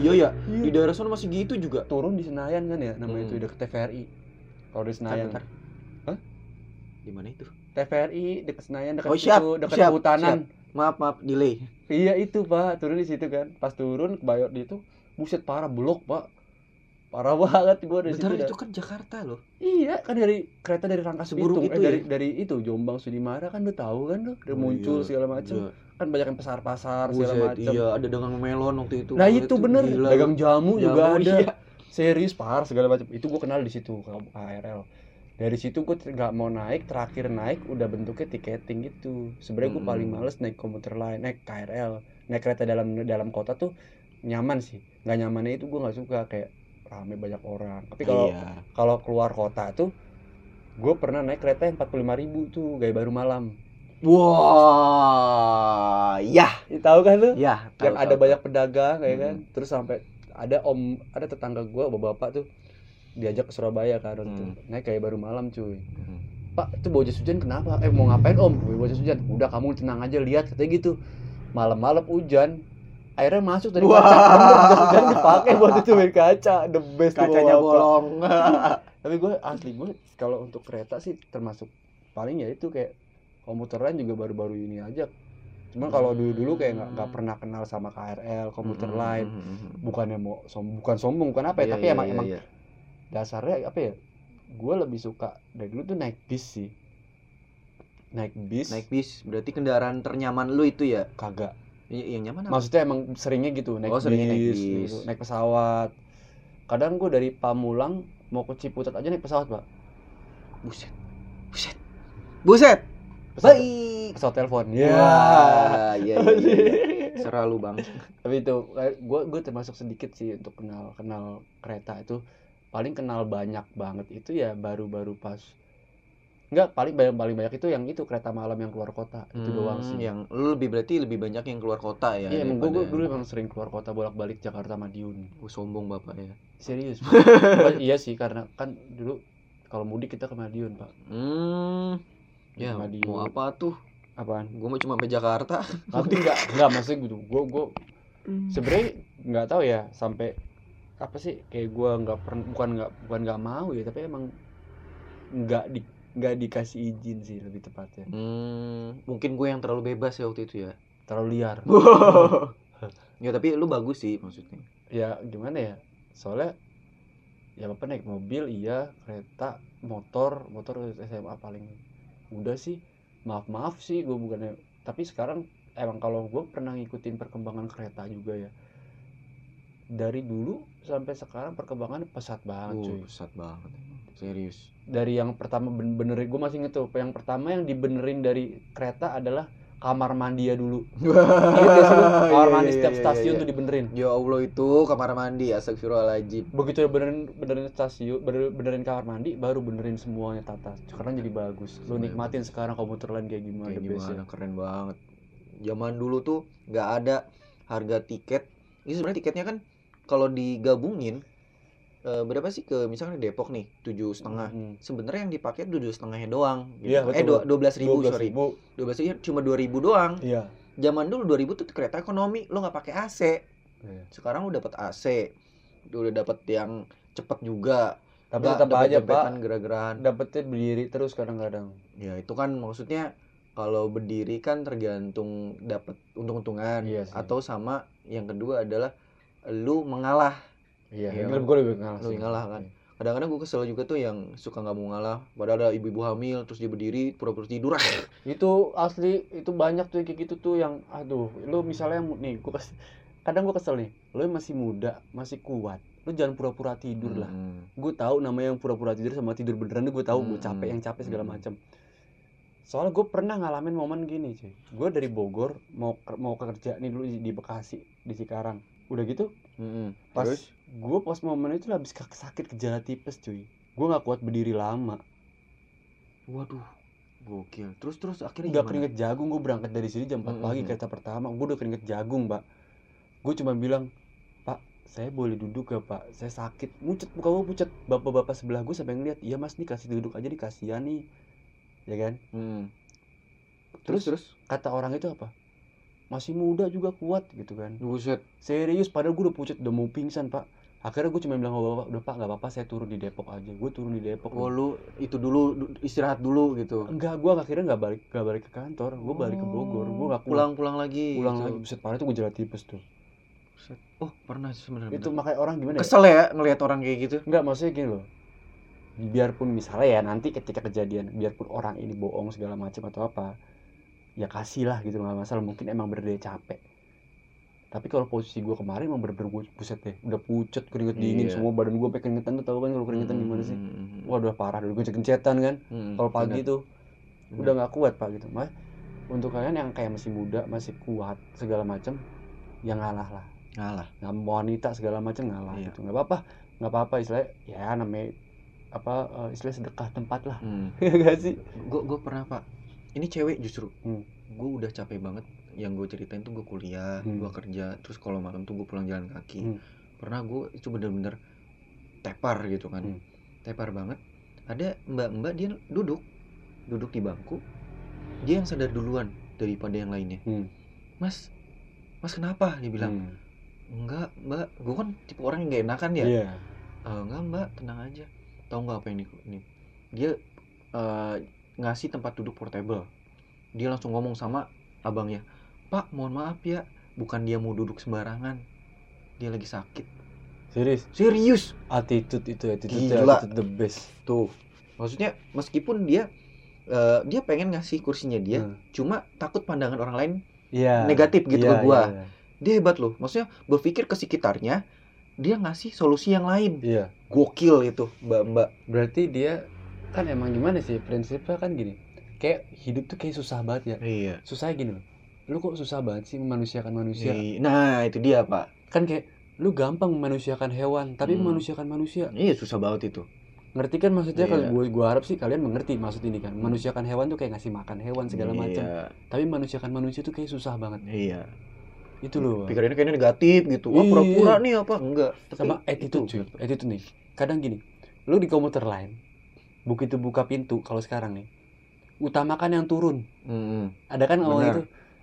Iya ya, di daerah sana masih gitu juga. turun di Senayan kan ya namanya Hmm. itu deket TVRI kalau di Senayan Bentar, bentar. Hah? Di mana itu? TVRI deket Senayan deket Oh, siap, deket siap, kehutanan Maaf maaf delay. iya itu pak turun di situ kan pas turun ke Bayot di itu buset parah blok pak parah banget gue dari Bentar situ itu dah. kan Jakarta loh. Iya kan dari kereta dari Rangkas Bitung itu eh, dari ya? dari itu Jombang Sudimara kan lu tahu kan lu udah Oh, muncul iya. segala macam Iya. kan banyak yang pasar-pasar segala macam. iya ada dagang melon waktu itu. Nah itu bener gila. dagang jamu, juga ada iya. serius par segala macam itu gue kenal di situ ke KRL dari situ gue nggak mau naik terakhir naik udah bentuknya tiketing gitu sebenarnya gue paling males naik komuter lain naik KRL naik kereta dalam dalam kota tuh nyaman sih nggak nyamannya itu gue nggak suka kayak rame banyak orang tapi kalau Iya. kalau keluar kota tuh gue pernah naik kereta yang 45.000 ribu tuh gaya baru malam Wah, ya, Ih, tahu kan lu ya. yang tahu, ada tahu, banyak pedagang kayak kan Hmm. terus sampai ada om ada tetangga gue bapak-bapak tuh diajak ke Surabaya kan waktu itu. Hmm. naik kayak baru malam cuy tahu. Hmm. pak itu bawa jas hujan kenapa eh mau ngapain om bawa jas hujan udah kamu tenang aja lihat katanya gitu malam-malam hujan airnya masuk dari Wah. kaca bener hujan dipakai buat itu dari kaca. The best Kacanya bolong. tapi gue asli gue kalau untuk kereta sih termasuk paling ya itu kayak komuter lain juga baru-baru ini aja. Cuman kalau dulu dulu kayak nggak nggak pernah kenal sama KRL komuter Hmm, lain. hmm, hmm, bukannya mau som bukan sombong bukan apa ya Iya, tapi iya, emang iya, emang iya. dasarnya apa ya gue lebih suka dari dulu tuh naik bis sih. Naik bis. Naik bis berarti kendaraan ternyaman lu itu ya? Kagak yang nyaman apa? maksudnya emang seringnya gitu naik Oh, bis, seringnya naik bis. gitu, naik pesawat. Kadang gue dari Pamulang mau ke Ciputat aja naik pesawat pak. Buset buset. Buset! Pesawat, baik! pesawat telepon. Iya iya iya, iya. seralu bang. Tapi itu gue gue termasuk sedikit sih untuk kenal kenal kereta itu. Paling kenal banyak banget itu ya baru-baru pas Enggak, paling banyak paling banyak itu yang itu kereta malam yang keluar kota itu doang Hmm, sih yang lu lebih berarti lebih banyak yang keluar kota ya Iya, emang gue dulu emang sering keluar kota bolak-balik Jakarta Madiun. Oh, sombong bapak ya Serius. Iya sih karena kan dulu kalau mudik kita ke Madiun, Pak. hmm ya Madiun. mau apa tuh Apaan? gua mau cuma sampai Jakarta Tapi enggak, enggak maksudnya gitu. Gue gue sebenarnya nggak tahu ya sampai apa sih kayak gue nggak pernah bukan nggak bukan nggak mau ya tapi emang nggak di nggak dikasih izin sih lebih tepatnya. Hmm, mungkin gue yang terlalu bebas ya waktu itu ya? Terlalu liar. Ya tapi lu bagus sih maksudnya. Ya gimana ya? Soalnya ya bapak naik mobil iya kereta motor motor SMA paling udah sih. Maaf maaf sih gue bukannya tapi sekarang emang kalau gue pernah ngikutin perkembangan kereta juga ya. Dari dulu sampai sekarang perkembangan pesat banget Uh, cuy. pesat banget serius. Dari yang pertama ben- benerin gue masih inget tuh yang pertama yang dibenerin dari kereta adalah kamar mandi ya dulu. Ingat sih lu? kamar Iya, mandi iya, setiap iya, stasiun iya. tuh dibenerin. Ya Allah itu kamar mandi astagfirullahaladzim. Begitu benerin benerin stasiun bener- benerin kamar mandi baru benerin semuanya tata. Sekarang jadi bagus. Lu nikmatin sekarang komuter lain kayak gimana kayak gimana ya. keren banget. Zaman dulu tuh nggak ada harga tiket. Ini sebenarnya tiketnya kan kalau digabungin eh, berapa sih ke misalnya Depok nih tujuh setengah Hmm. sebenarnya yang dipakai tujuh setengahnya doang gitu. Iya, eh betul. dua belas ribu 12.000. sorry dua belas ribu cuma dua ribu doang iya zaman dulu 2000 tuh kereta ekonomi lo nggak pakai AC Iya. sekarang lu dapat AC udah dapat yang cepet juga tapi Nggak tetap aja pak gerak-gerakan dapetnya berdiri terus kadang-kadang ya itu kan maksudnya kalau berdiri kan tergantung dapat untung-untungan Iya sih. atau sama yang kedua adalah lu mengalah iya Iya, lebih gue lebih ngalah lu sih. ngalah kan. kadang-kadang gue kesel juga tuh yang suka nggak mau ngalah padahal ada ibu-ibu hamil terus dia berdiri pura-pura tidur itu asli itu banyak tuh kayak gitu tuh yang aduh lu misalnya nih gua kes- kadang gue kesel nih lu masih muda masih kuat lu jangan pura-pura tidur lah Hmm. gue tahu namanya yang pura-pura tidur sama tidur beneran gue tahu gue Hmm. capek yang capek segala Hmm. macam soalnya gue pernah ngalamin momen gini cuy gue dari Bogor mau mau kerja nih dulu di, di Bekasi di Cikarang udah gitu Mm-mm. pas Terus? gue pas momen itu habis sakit gejala tipes cuy. Gue nggak kuat berdiri lama. Waduh gokil. Terus terus akhirnya gimana? keringet jagung gue berangkat dari sini jam 4 Mm, pagi kereta pertama. Gue udah keringet jagung pak. Gue cuma bilang pak saya boleh duduk gak pak? Saya sakit. Muncet muka gue pucat bapak-bapak sebelah gue sampai ngeliat iya mas nih kasih duduk aja nih kasihan nih. Ya kan? Mm. terus terus? kata orang itu apa masih muda juga kuat gitu kan. Buset. Serius padahal gue udah pucat udah mau pingsan pak. Akhirnya gue cuma bilang sama bapak udah pak nggak apa-apa saya turun di Depok aja. Gue turun di Depok. Oh lu itu dulu du- istirahat dulu gitu. Enggak gue akhirnya nggak balik nggak balik ke kantor. Gue balik ke Bogor. Gue nggak pulang pulang-pulang lagi pulang gitu. lagi. Buset parah itu gue jalan tipes tuh. Buset. oh pernah sebenarnya. Itu makanya orang gimana ya? Kesel ya ngelihat orang kayak gitu? Enggak maksudnya gini loh. Biarpun misalnya ya nanti ketika kejadian biarpun orang ini bohong segala macam atau apa ya kasih lah gitu nggak masalah. Mungkin emang berdaya capek. Tapi kalau posisi gue kemarin emang bener-bener gue buset deh udah pucet keringet dingin. Iya. semua badan gue sampai keringetan tuh tau kan kalau keringetan gimana sih? waduh parah. Dulu gue kencetan kan. Kalau pagi tuh udah nggak kuat pak gitu. Mah untuk kalian yang kayak masih muda masih kuat segala macam yang ngalah lah. Ngalah. Nggak mau wanita segala macam ngalah Iya. gitu. Nggak apa-apa. Nggak apa-apa istilahnya ya namanya apa eh, istilah sedekah tempat lah. Ya gak sih? Gue gue pernah pak ini cewek justru Hmm. gue udah capek banget yang gue ceritain tuh gue kuliah Hmm. gue kerja terus kalau malam tuh gue pulang jalan kaki Hmm. pernah gue itu bener-bener tepar gitu kan Hmm. tepar banget ada mbak-mbak dia duduk duduk di bangku dia yang sadar duluan daripada yang lainnya Hmm. mas mas kenapa dia bilang Hmm. enggak mbak gue kan tipe orang yang gak enakan ya Iya. "Eh, enggak mbak tenang aja tahu nggak apa yang di- ini dia eh, ngasih tempat duduk portable. Dia langsung ngomong sama abangnya pak mohon maaf ya bukan dia mau duduk sembarangan. Dia lagi sakit. Serius? Serius. Attitude itu attitude, Gila. attitude the best. Tuh. Maksudnya meskipun dia eh, dia pengen ngasih kursinya dia Hmm. cuma takut pandangan orang lain Iya. negatif gitu Iya, ke gua. iya, dia hebat loh. Maksudnya berpikir ke sekitarnya dia ngasih solusi yang lain. Iya. Gokil itu mbak mbak berarti dia kan emang gimana sih prinsipnya kan gini. Kayak hidup tuh kayak susah banget ya. Iya. Susah gini loh. Lu kok susah banget sih memanusiakan manusia? Nah itu dia pak. Kan kayak lu gampang memanusiakan hewan tapi Hmm. memanusiakan manusia. Iya susah banget itu. Ngerti kan maksudnya? Kalau Iya. gue gua harap sih kalian mengerti maksud ini kan. Manusiakan hewan tuh kayak ngasih makan hewan segala macam. Iya, tapi manusiakan manusia tuh kayak susah banget. Iya. itu loh. Pikirannya kayaknya negatif gitu. Wah, Iya. pura-pura nih apa? Enggak. Tapi sama attitude. itu. cuy attitude nih. Kadang gini lu di komuter lain begitu buka pintu kalau sekarang nih. Utamakan yang turun. Mm-mm. ada kan Benar. itu?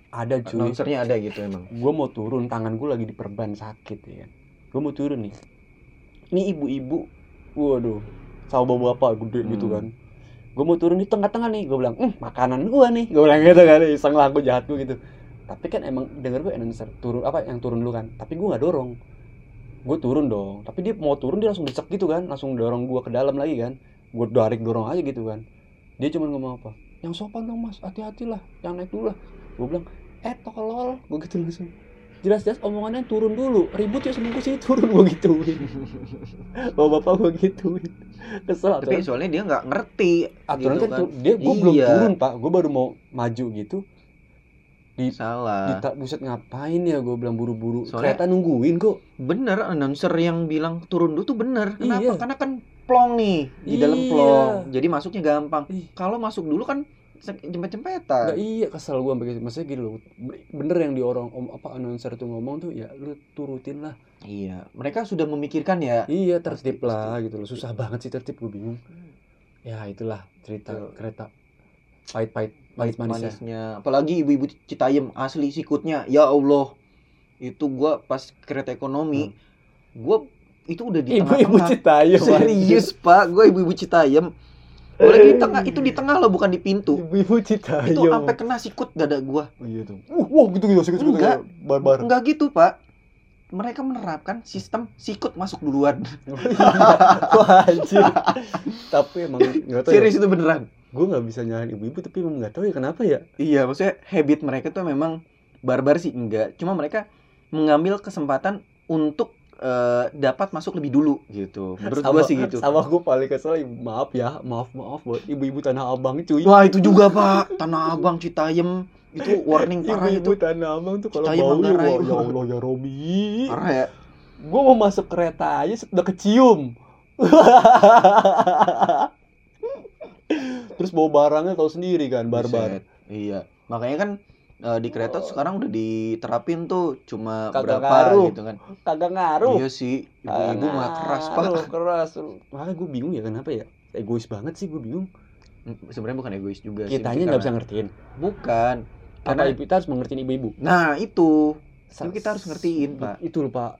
Ada cuy. Announcernya ada gitu emang. gue mau turun tangan gue lagi diperban sakit ya kan? Gue mau turun nih. Ini ibu-ibu waduh sama bawa bapak gede gitu Hmm. kan. Gue mau turun di tengah-tengah nih gue bilang "Hmm, makanan gue nih. Gue bilang gitu kan iseng lah gue jahat gue gitu. Tapi kan emang denger gue announcer turun apa yang turun dulu kan. Tapi gue nggak dorong. Gue turun dong. Tapi dia mau turun dia langsung desek gitu kan langsung dorong gue ke dalam lagi kan gue tarik dorong aja gitu kan. Dia cuma ngomong apa? Yang sopan dong mas. Hati-hati lah yang naik dulu lah. Gue bilang eh tolol. Gue gitu langsung. Jelas-jelas omongannya turun dulu. Ribut ya semua sini turun gue gituin. Bapak bapak gue gituin. Kesel tapi aturan soalnya dia nggak ngerti aturan gitu kan tu- dia gue belum Iya. turun pak. Gue baru mau maju gitu. Di salah. Dita, buset ngapain ya gue bilang buru-buru. Soalnya- kereta nungguin kok. Bener announcer yang bilang turun dulu tuh bener. Kenapa? Iya. karena kan plong nih di dalam Iya. plong jadi masuknya gampang kalau masuk dulu kan jempet Nggak jempetan iya kesel gue sampai gitu. Maksudnya gini loh, bener yang di orang om apa announcer tuh ngomong tuh ya lu turutin lah. iya mereka sudah memikirkan ya Iya Pasti, tertib lah gitu loh. Susah banget sih tertib gue bingung. Ya itulah cerita Betul. kereta pahit-pahit pahit manisnya. manisnya apalagi ibu-ibu Citayam asli sikutnya ya Allah itu gua pas kereta ekonomi gua itu udah di. Ibu-ibu Citayam. serius pak gua ibu-ibu Citayam lagi di tengah itu di tengah loh bukan di pintu Ibu-ibu Citayam. itu sampai kena sikut dada gua Oh, iya tuh. Uh, wah gitu gitu sikut sikut Enggak. barbar. Enggak gitu, Pak. Mereka menerapkan sistem sikut masuk duluan. Wah anjir. Tapi emang enggak tahu ya. Serius itu beneran. Gue nggak bisa nyalahin ibu-ibu tapi emang nggak tahu ya kenapa ya. Iya, maksudnya habit mereka tuh memang barbar sih enggak. Cuma mereka mengambil kesempatan untuk eh, dapat masuk lebih dulu gitu. Menurut gua sih gitu. Sama gue paling kesel maaf ya, maaf maaf buat ibu-ibu tanah abang cuy. Wah, itu juga, Pak. Tanah Abang Citayam itu warning parah Ibu-ibu itu. tanah abang tuh kalau bau ya, ya Allah ya Robi. Parah ya. Gue mau masuk kereta aja sudah kecium. Terus bawa barangnya tahu sendiri kan, barbar. Iya. Makanya kan eh, di kereta tuh sekarang udah diterapin tuh cuma Kagak berapa ngaruh. gitu kan. Kagak ngaruh. Iya sih, ibu-ibu mah keras, Pak. Keras. Makanya gue bingung ya kenapa ya. Egois banget sih gue bingung. Sebenarnya bukan egois juga sih. Kitanya mungkin nggak bisa ngertiin. Bukan. Karena ibu kita harus mengertiin ibu-ibu. nah itu Sa- Tapi kita harus ngertiin, Pak. Itu loh, Pak.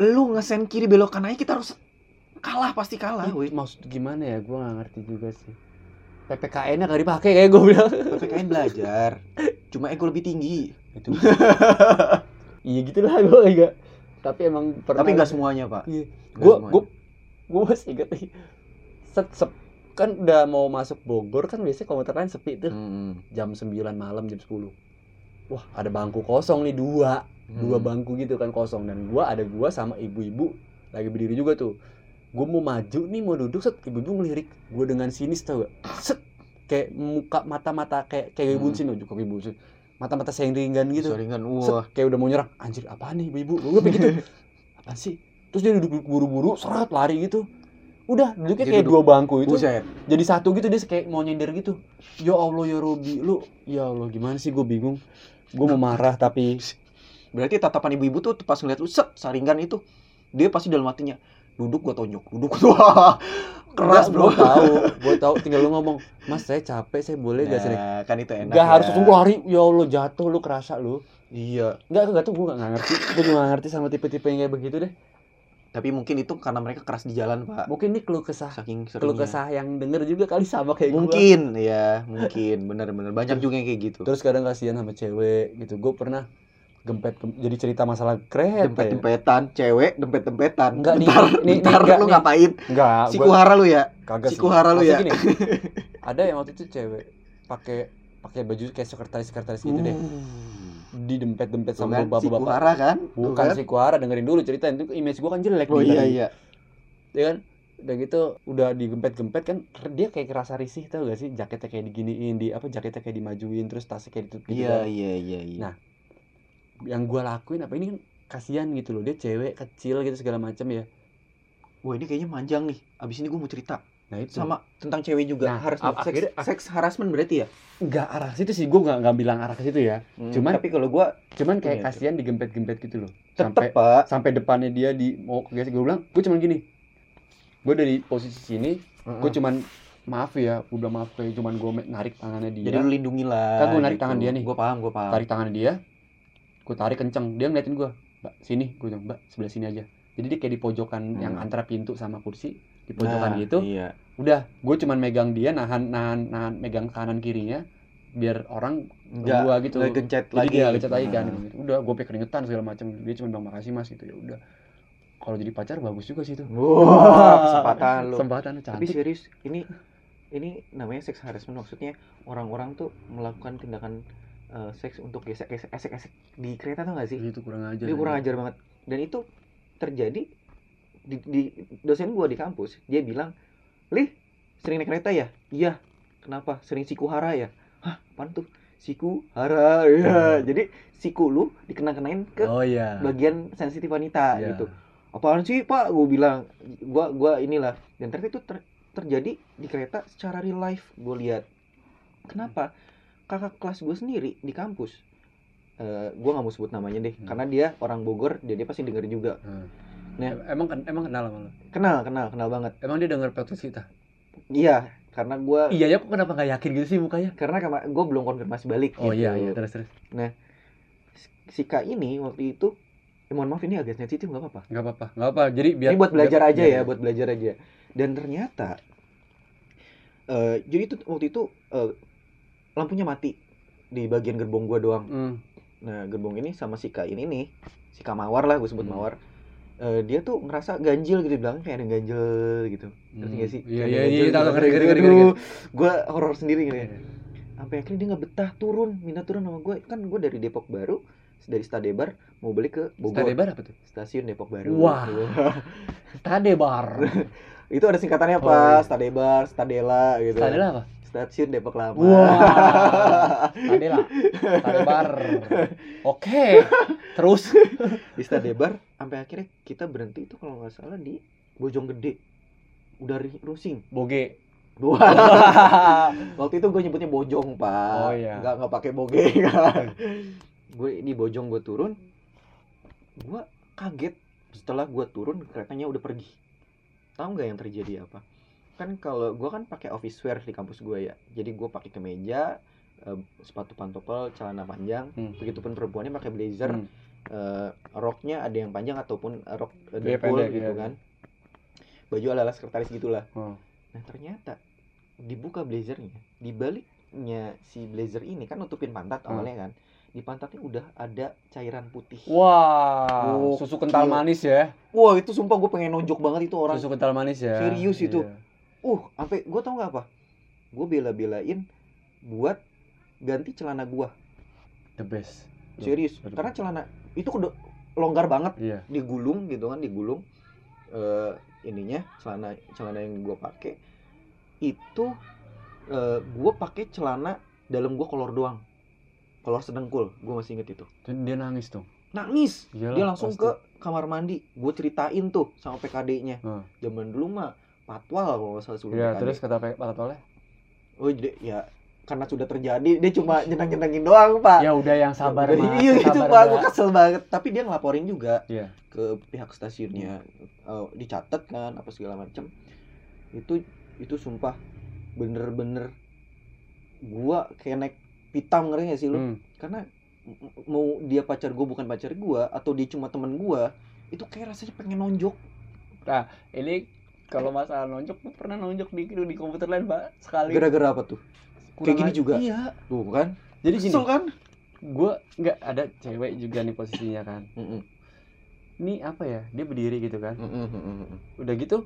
lu ngesen kiri belok kanan aja kita harus kalah pasti kalah, Ih, woi. maksud gimana ya? Gue gak ngerti juga sih. PPKN-nya gak dipakai kayak gue bilang. PPKN belajar. Cuma ego lebih tinggi. Itu. iya gitulah gue enggak. Tapi emang pernah. Tapi nggak semuanya, Pak. Iya. Gue gue gue masih inget nih. Set, sep, kan udah mau masuk Bogor kan biasanya komuter lain sepi tuh Hmm. jam 9 malam jam 10 wah ada bangku kosong nih dua dua Hmm. bangku gitu kan kosong dan gua ada gua sama ibu-ibu lagi berdiri juga tuh gua mau maju nih mau duduk set. Ibu-ibu ngelirik gua dengan sinis tau gak? Set. Kayak muka mata-mata kayak kayak ibu Hmm. juga ibu sini mata-mata sengringan gitu. Soringan, set, wah. kayak udah mau nyerang anjir apaan nih ibu-ibu? Gua begitu apa sih? Terus dia duduk buru-buru serat lari gitu. Udah duduknya kayak duduk. dua bangku itu. Buset. jadi satu gitu dia kayak mau nyender gitu. Ya Allah ya Robi lu. Ya Allah gimana sih? Gue bingung. Gue mau marah tapi Berarti tatapan ibu-ibu tuh pas ngeliat lu set saringan itu, dia pasti dalam hatinya duduk gua tonjok, duduk wah keras bro. gue tahu gue tahu tinggal lu ngomong mas saya capek saya boleh gak sih Nah, kan itu enak. Gak ya. harus langsung lari ya Allah jatuh lu kerasa lu Iya. Enggak, enggak tuh gue gak ngerti Gue juga ngerti sama tipe-tipe yang kayak begitu deh Tapi mungkin itu karena mereka keras di jalan, Pak. Mungkin nih keluh kesah Saking Keluh kesah yang denger juga kali sama kayak gue Mungkin, ya, mungkin. Bener-bener banyak juga yang kayak gitu. Terus kadang kasihan sama cewek gitu Gue pernah gempet, gem- jadi cerita masalah kereta ya dempet-dempetan, cewek dempet-dempetan. Enggak, nih, bentar, nih, bentar, nih, enggak, lu nih. ngapain? Enggak, Si kuhara lu ya? kagak si kuhara lu ya? gini, ada yang waktu itu cewek pakai pakai baju kayak sekretaris sekretaris gitu deh di dempet dempet sama kan, si bapak-bapak kuhara kan? Bukan kan? si Kuara dengerin dulu ceritain itu image gua kan jelek Oh nih iya tadi. iya. ya kan udah gitu udah digempet-gempet kan dia kayak kerasa risih tau gak sih jaketnya kayak diginiin di apa jaketnya kayak dimajuin terus tasnya kayak ditutup gitu Iya kan. iya iya iya. Nah, yang gua lakuin apa ini kan kasihan gitu loh dia cewek kecil gitu segala macam ya Wah ini kayaknya manjang nih. Abis ini gue mau cerita nah itu sama tentang cewek juga. Nah, ap- seks, akhirnya- seks harassment berarti ya? nggak arah situ sih gua nggak nggak bilang arah ke situ ya Hmm, Cuman- tapi kalau gue cuman kayak Iya, kasihan digempet-gempet gitu loh tetep sampai pak. sampai depannya dia di mau ke gue bilang gue cuman gini gue dari posisi sini gue cuman maaf ya gue bilang maaf kayak cuman gue narik tangannya dia Jadi lu lindungi lah. Kan gua narik tangan dia nih. Gue paham gue paham. tarik tangannya dia gue tarik kenceng dia ngeliatin gue mbak sini gue bilang mbak sebelah sini aja jadi dia kayak di pojokan yang Hmm. antara pintu sama kursi di pojokan Nah, gitu Iya. udah gue cuman megang dia nahan nahan nahan megang kanan kirinya biar orang Enggak. gua gitu gencet jadi lagi. dia lecet lagi kan Nah. udah gue pakai keringetan segala macam dia cuma bilang makasih mas gitu ya udah kalau jadi pacar bagus juga sih itu Wah, kesempatan lu. kesempatan Tapi cantik serius, ini ini namanya sex harassment maksudnya orang-orang tuh melakukan tindakan eh, seks untuk gesek gesek esek esek di kereta tuh gak sih? Itu kurang ajar dia kurang ajar banget. Dan itu terjadi di, di dosen gua di kampus. Dia bilang lih sering naik kereta ya? Iya. Kenapa? Sering siku hara ya? Hah apaan tuh? Siku hara. Ya jadi siku lu dikenang-kenain ke oh iya. bagian sensitif wanita Iya. gitu. Apaan sih pak? Gue bilang gua gua inilah. Dan ternyata itu ter- terjadi di kereta secara real life. Gue lihat. Kenapa kakak kelas gue sendiri di kampus eh gue nggak mau sebut namanya deh Hmm. karena dia orang Bogor dia dia pasti denger juga Hmm. Nah. emang emang kenal sama lo kenal kenal kenal banget emang dia denger podcast kita iya karena gue iya ya kok kenapa nggak yakin gitu sih mukanya karena gue belum konfirmasi balik oh gitu. iya iya terus terus si kak ini waktu itu eh, mohon maaf ini agak sensitif nggak apa-apa nggak apa-apa nggak apa jadi biar ini buat belajar biar- aja iya, ya, buat belajar aja. Dan ternyata eh jadi itu waktu itu eh, lampunya mati di bagian gerbong gua doang. Hmm. Nah, gerbong ini sama si Kak ini nih, si Kak Mawar lah gue sebut Hmm. Mawar. Eh, dia tuh ngerasa ganjil gitu di belakang kayak ada yang ganjil gitu. Ngerti gak sih? iya iya iya tahu gitu. ngeri ngeri ngeri Gua horor sendiri gitu ya. Iya. Sampai akhirnya dia nggak betah turun, minta turun sama gue. Kan gue dari Depok Baru, dari Stadebar mau balik ke Bogor. Stadebar apa tuh Stasiun Depok Baru. Wah. Stadebar itu ada singkatannya Oh, apa? iya. Stadebar, Stadela gitu. Stadela apa Stasiun Depok Lama. Wah, Stadela, Stadebar. Oke, terus Di Stadebar sampai akhirnya kita berhenti itu kalau nggak salah di Bojonggede. Udah ri- rusing. boge. Wah. Waktu itu gue nyebutnya Bojong, Pak. Oh, iya. Nggak nggak pakai boge. gue di Bojong gue turun. Gue kaget setelah gue turun keretanya udah pergi. Tahu nggak yang terjadi apa? Kan kalau gue kan pakai office wear di kampus gue ya. Jadi gue pakai kemeja, eh, sepatu pantopel, celana panjang. Hmm. Begitupun perempuannya pakai blazer, Hmm. eh, roknya ada yang panjang ataupun rok eh, Iya, pendek, gitu iya. kan. Baju ala-ala sekretaris gitulah. Oh. Nah ternyata dibuka blazernya, di baliknya si blazer ini kan nutupin pantat Hmm. awalnya kan, di pantatnya udah ada cairan putih. Wah, Oh, susu kental gila. manis ya. Wah itu sumpah gue pengen nonjok banget itu orang. Susu kental manis ya. Serius itu. Uh, sampai gue tau nggak apa? Gue bela-belain buat ganti celana gue. The best. Serius, betul. karena celana itu udah longgar banget, Iya. digulung gitu kan, digulung. eh ininya celana celana yang gue pakai itu eh gue pakai celana dalam gue kolor doang kolor sedengkul gue masih inget itu Dan dia nangis tuh. nangis Iyalah, dia langsung pasti. ke kamar mandi gue ceritain tuh sama PKD-nya Hmm. zaman dulu mah patwal kalau nggak salah sebelum Iya, PKD terus kata Pak Toleh, oh jadi ya karena sudah terjadi dia cuma nyenang nyenangin doang pak. Ya udah yang sabar Udah, Mas. iya itu pak Mbak." gue kesel banget. Tapi dia ngelaporin juga Iya. ke pihak stasiunnya. Eh, dicatat kan apa segala macem. Itu itu sumpah bener-bener gua kayak naik pitam ngerti gak sih lu? Hmm. karena mau dia pacar gua bukan pacar gua atau dia cuma teman gua itu kayak rasanya pengen nonjok. Ini kalau masalah nonjok, gue pernah nonjok di di komputer lain, Pak. Sekali. gara-gara apa tuh Kurang gini aja- juga? Iya. tuh kan Jadi gini, kesel kan gue nggak ada cewek juga nih posisinya kan. Mm-mm, Ini apa ya? Dia berdiri gitu kan. mm-mm. Udah gitu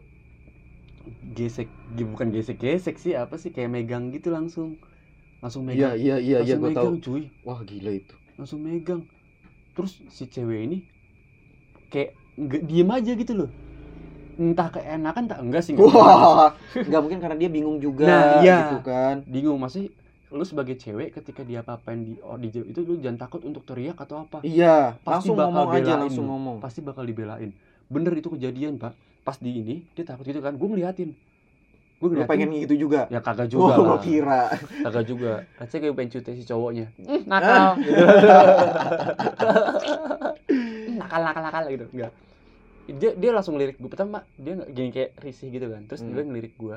gesek, bukan gesek-gesek sih, apa sih kayak megang gitu langsung. Langsung iya megang. iya iya iya langsung gua tahu megang, cuy. wah gila itu Langsung megang. Terus si cewek ini kayak nggak diem aja gitu loh. Entah keenakan tak enggak sih nggak tahu. wah nggak mungkin karena dia bingung juga Nah, iya. gitu kan. Bingung masih lu sebagai cewek ketika dia apa-apain di oh, di itu lu jangan takut untuk teriak atau apa. Iya Pasti langsung bakal ngomong aja belain. langsung lu. ngomong. Pasti bakal dibelain. Bener itu kejadian pak. Pas di ini dia takut gitu kan. Gue ngeliatin. Gue lu ngeliatin. pengen gitu juga? Ya kagak Oh, juga gua lah kira. kagak juga. Rasanya kayak pengen cuti si cowoknya. "Hmm, nakal. Nakal nakal nakal gitu. Enggak dia dia langsung ngelirik gue pertama dia gini kayak risih gitu kan. Terus Hmm. dia ngelirik gue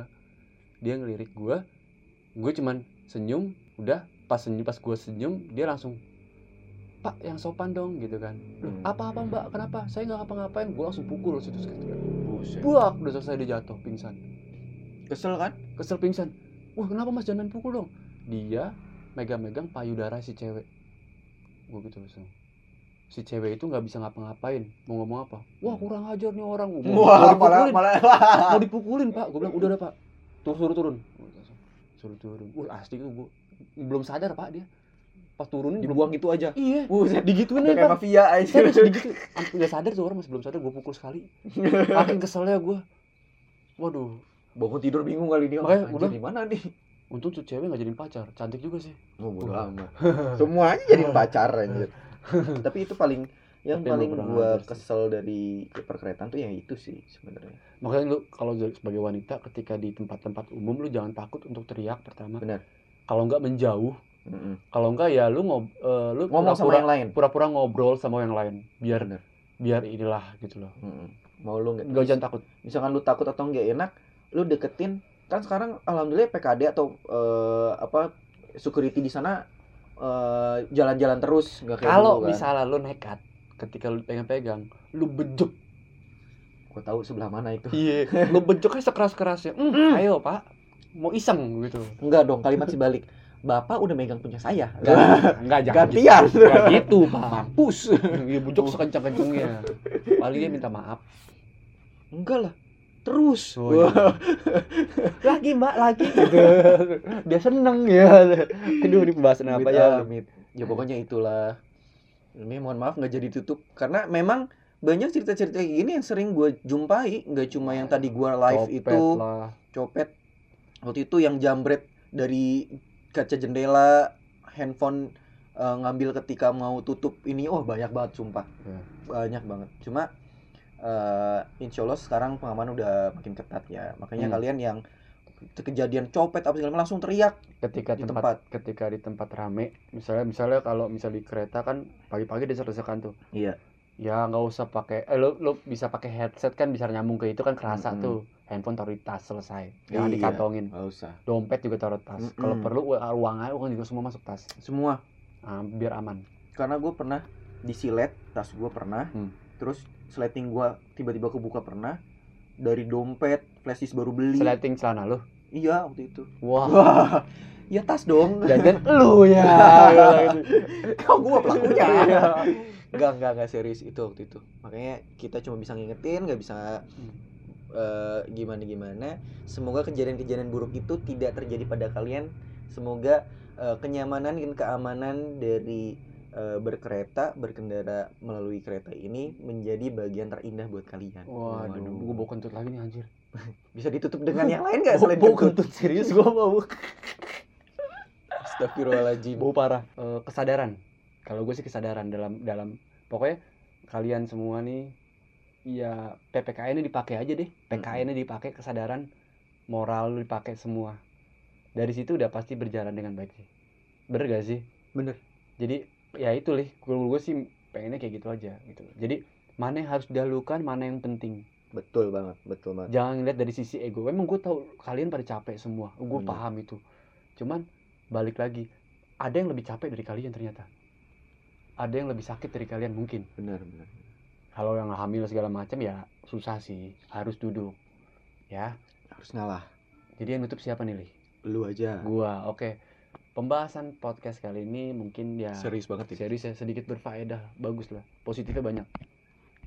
dia ngelirik gue gue cuman senyum udah. Pas senyum pas gue senyum dia langsung pak yang sopan dong gitu kan. Hmm. apa apa mbak? Kenapa? Saya nggak ngapa-ngapain. Gue langsung pukul situ Buset. buak udah selesai dia jatuh pingsan. Kesel kan? kesel pingsan. Wah kenapa mas? Jangan main pukul dong. Dia megang-megang payudara si cewek. Gue gitu langsung si cewek itu nggak bisa ngapa-ngapain. Mau ngomong apa? Wah kurang ajar nih orang. Mau, mau Wah, malah dipukulin. malah mau dipukulin pak. Gue bilang udah dah pak. Turun suruh turun. Suruh turun. Wah asli itu gue belum sadar pak dia. Pas turunin dibuang gitu aja. Iya. Buset, digituin udah aja kayak mafia aja serius digitu nggak sadar tuh orang masih belum sadar. Gue pukul sekali. Makin keselnya gue waduh. Bangun tidur bingung kali dia Makanya udah. di mana nih? Untung tuh cewek nggak jadiin pacar. Cantik juga sih. Oh bodo amat. Semuanya jadi pacar anjir tapi itu paling yang Tapi paling gua ajar sih. kesel dari perkeretaan tuh yang itu sih sebenarnya makanya lu kalau sebagai wanita ketika di tempat-tempat umum lu jangan takut untuk teriak pertama Benar. kalau nggak menjauh Mm-mm. kalau nggak ya lu ngob eh, lu ngomong sama pura-pura yang lain pura-pura ngobrol sama yang lain biar Bener. biar inilah gitu loh Mm-mm. mau lu nggak jangan takut misalkan lu takut atau nggak enak lu deketin kan sekarang alhamdulillah PKD atau eh, apa security di sana eh, jalan-jalan terus nggak kayak kalau kan. misalnya lu nekat ketika lu pegang-pegang lu bejek gua tahu sebelah mana itu iya lu bejek aja sekeras-kerasnya "Hmm, Hmm. ayo pak mau iseng gitu enggak dong kalimat sebalik bapak udah megang punya saya Enggak, enggak jangan gitu. gantian Enggak gitu, Pak. mampus Iya, bujuk sekencang-kencangnya. Paling dia minta maaf. enggak lah terus Oh, iya. lagi, Mbak, lagi gitu. Dia seneng ya. Aduh, ini pembahasan apa ya? limit. ya pokoknya itulah ini mohon maaf nggak jadi tutup karena memang banyak cerita-cerita kayak gini yang sering gue jumpai nggak cuma yang tadi gue live Copet itu lah. copet waktu itu yang jambret dari kaca jendela handphone eh, ngambil ketika mau tutup ini oh banyak banget sumpah Ya. banyak banget cuma eh insya Allah sekarang pengamanan udah makin ketat ya makanya Hmm. kalian yang kejadian copet apa segala langsung teriak Ketika Di tempat, ketika di tempat rame, misalnya misalnya kalau misal di kereta kan pagi-pagi desek-desekan tuh. iya Ya nggak usah pakai eh lo, lo bisa pakai headset kan bisa nyambung ke itu kan kerasa Mm-mm. tuh. Handphone taruh di tas selesai. Jangan Iya. dikantongin. usah Dompet juga taruh tas. Mm-mm. Kalau perlu uang aja uang juga semua masuk tas. semua Ah, biar aman. karena gue pernah disilet tas gue pernah Hmm. terus sleting gue tiba-tiba kebuka pernah dari dompet flash disk baru beli Seleting celana lo. iya waktu itu Wah, wah ya tas dong jajan lu ya. kau gue pelakunya Iya. Enggak, enggak, enggak serius itu waktu itu. Makanya kita cuma bisa ngingetin, nggak bisa eh, gimana-gimana. Semoga kejadian-kejadian buruk itu tidak terjadi pada kalian. Semoga eh, kenyamanan dan keamanan dari eh, berkereta, berkendara melalui kereta ini menjadi bagian terindah buat kalian. Waduh, gua bawa kentut lagi nih anjir. Bisa ditutup dengan yang lain nggak Bau, selain bau kentut? kentut serius gua bau. Astagfirullahaladzim. Bau parah. Eh, kesadaran. Kalau gue sih kesadaran dalam dalam pokoknya kalian semua nih ya PPKN ini dipakai aja deh. PKN ini dipakai kesadaran moral lu dipakai semua. Dari situ udah pasti berjalan dengan baik sih. Bener gak sih? Bener. Jadi ya itu lih. Gue gue sih pengennya kayak gitu aja gitu. Jadi mana yang harus didahulukan, mana yang penting. Betul banget, betul banget. jangan lihat dari sisi ego emang gue tahu kalian pada capek semua gue Bener. paham itu cuman balik lagi ada yang lebih capek dari kalian ternyata ada yang lebih sakit dari kalian mungkin Benar, benar. kalau yang hamil segala macam ya susah sih harus duduk ya Harus ngalah. jadi yang nutup siapa nih Lih? Lu aja. gua oke pembahasan podcast kali ini mungkin ya Serius banget ini. serius ya sedikit berfaedah bagus lah. Positifnya banyak.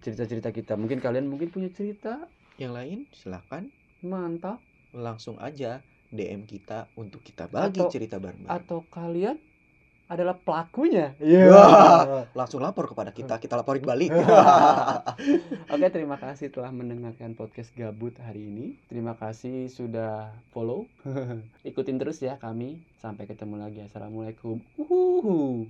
Cerita-cerita kita. Mungkin kalian mungkin punya cerita. Yang lain silahkan mantap. Langsung aja DM kita untuk kita bagi Atau- cerita bareng. atau kalian adalah pelakunya. Wah. Langsung lapor kepada kita, kita laporin balik. Oke, terima kasih telah mendengarkan podcast Gabut hari ini. Terima kasih sudah follow. Ikutin terus ya kami. Sampai ketemu lagi. Assalamualaikum. Uhuhu.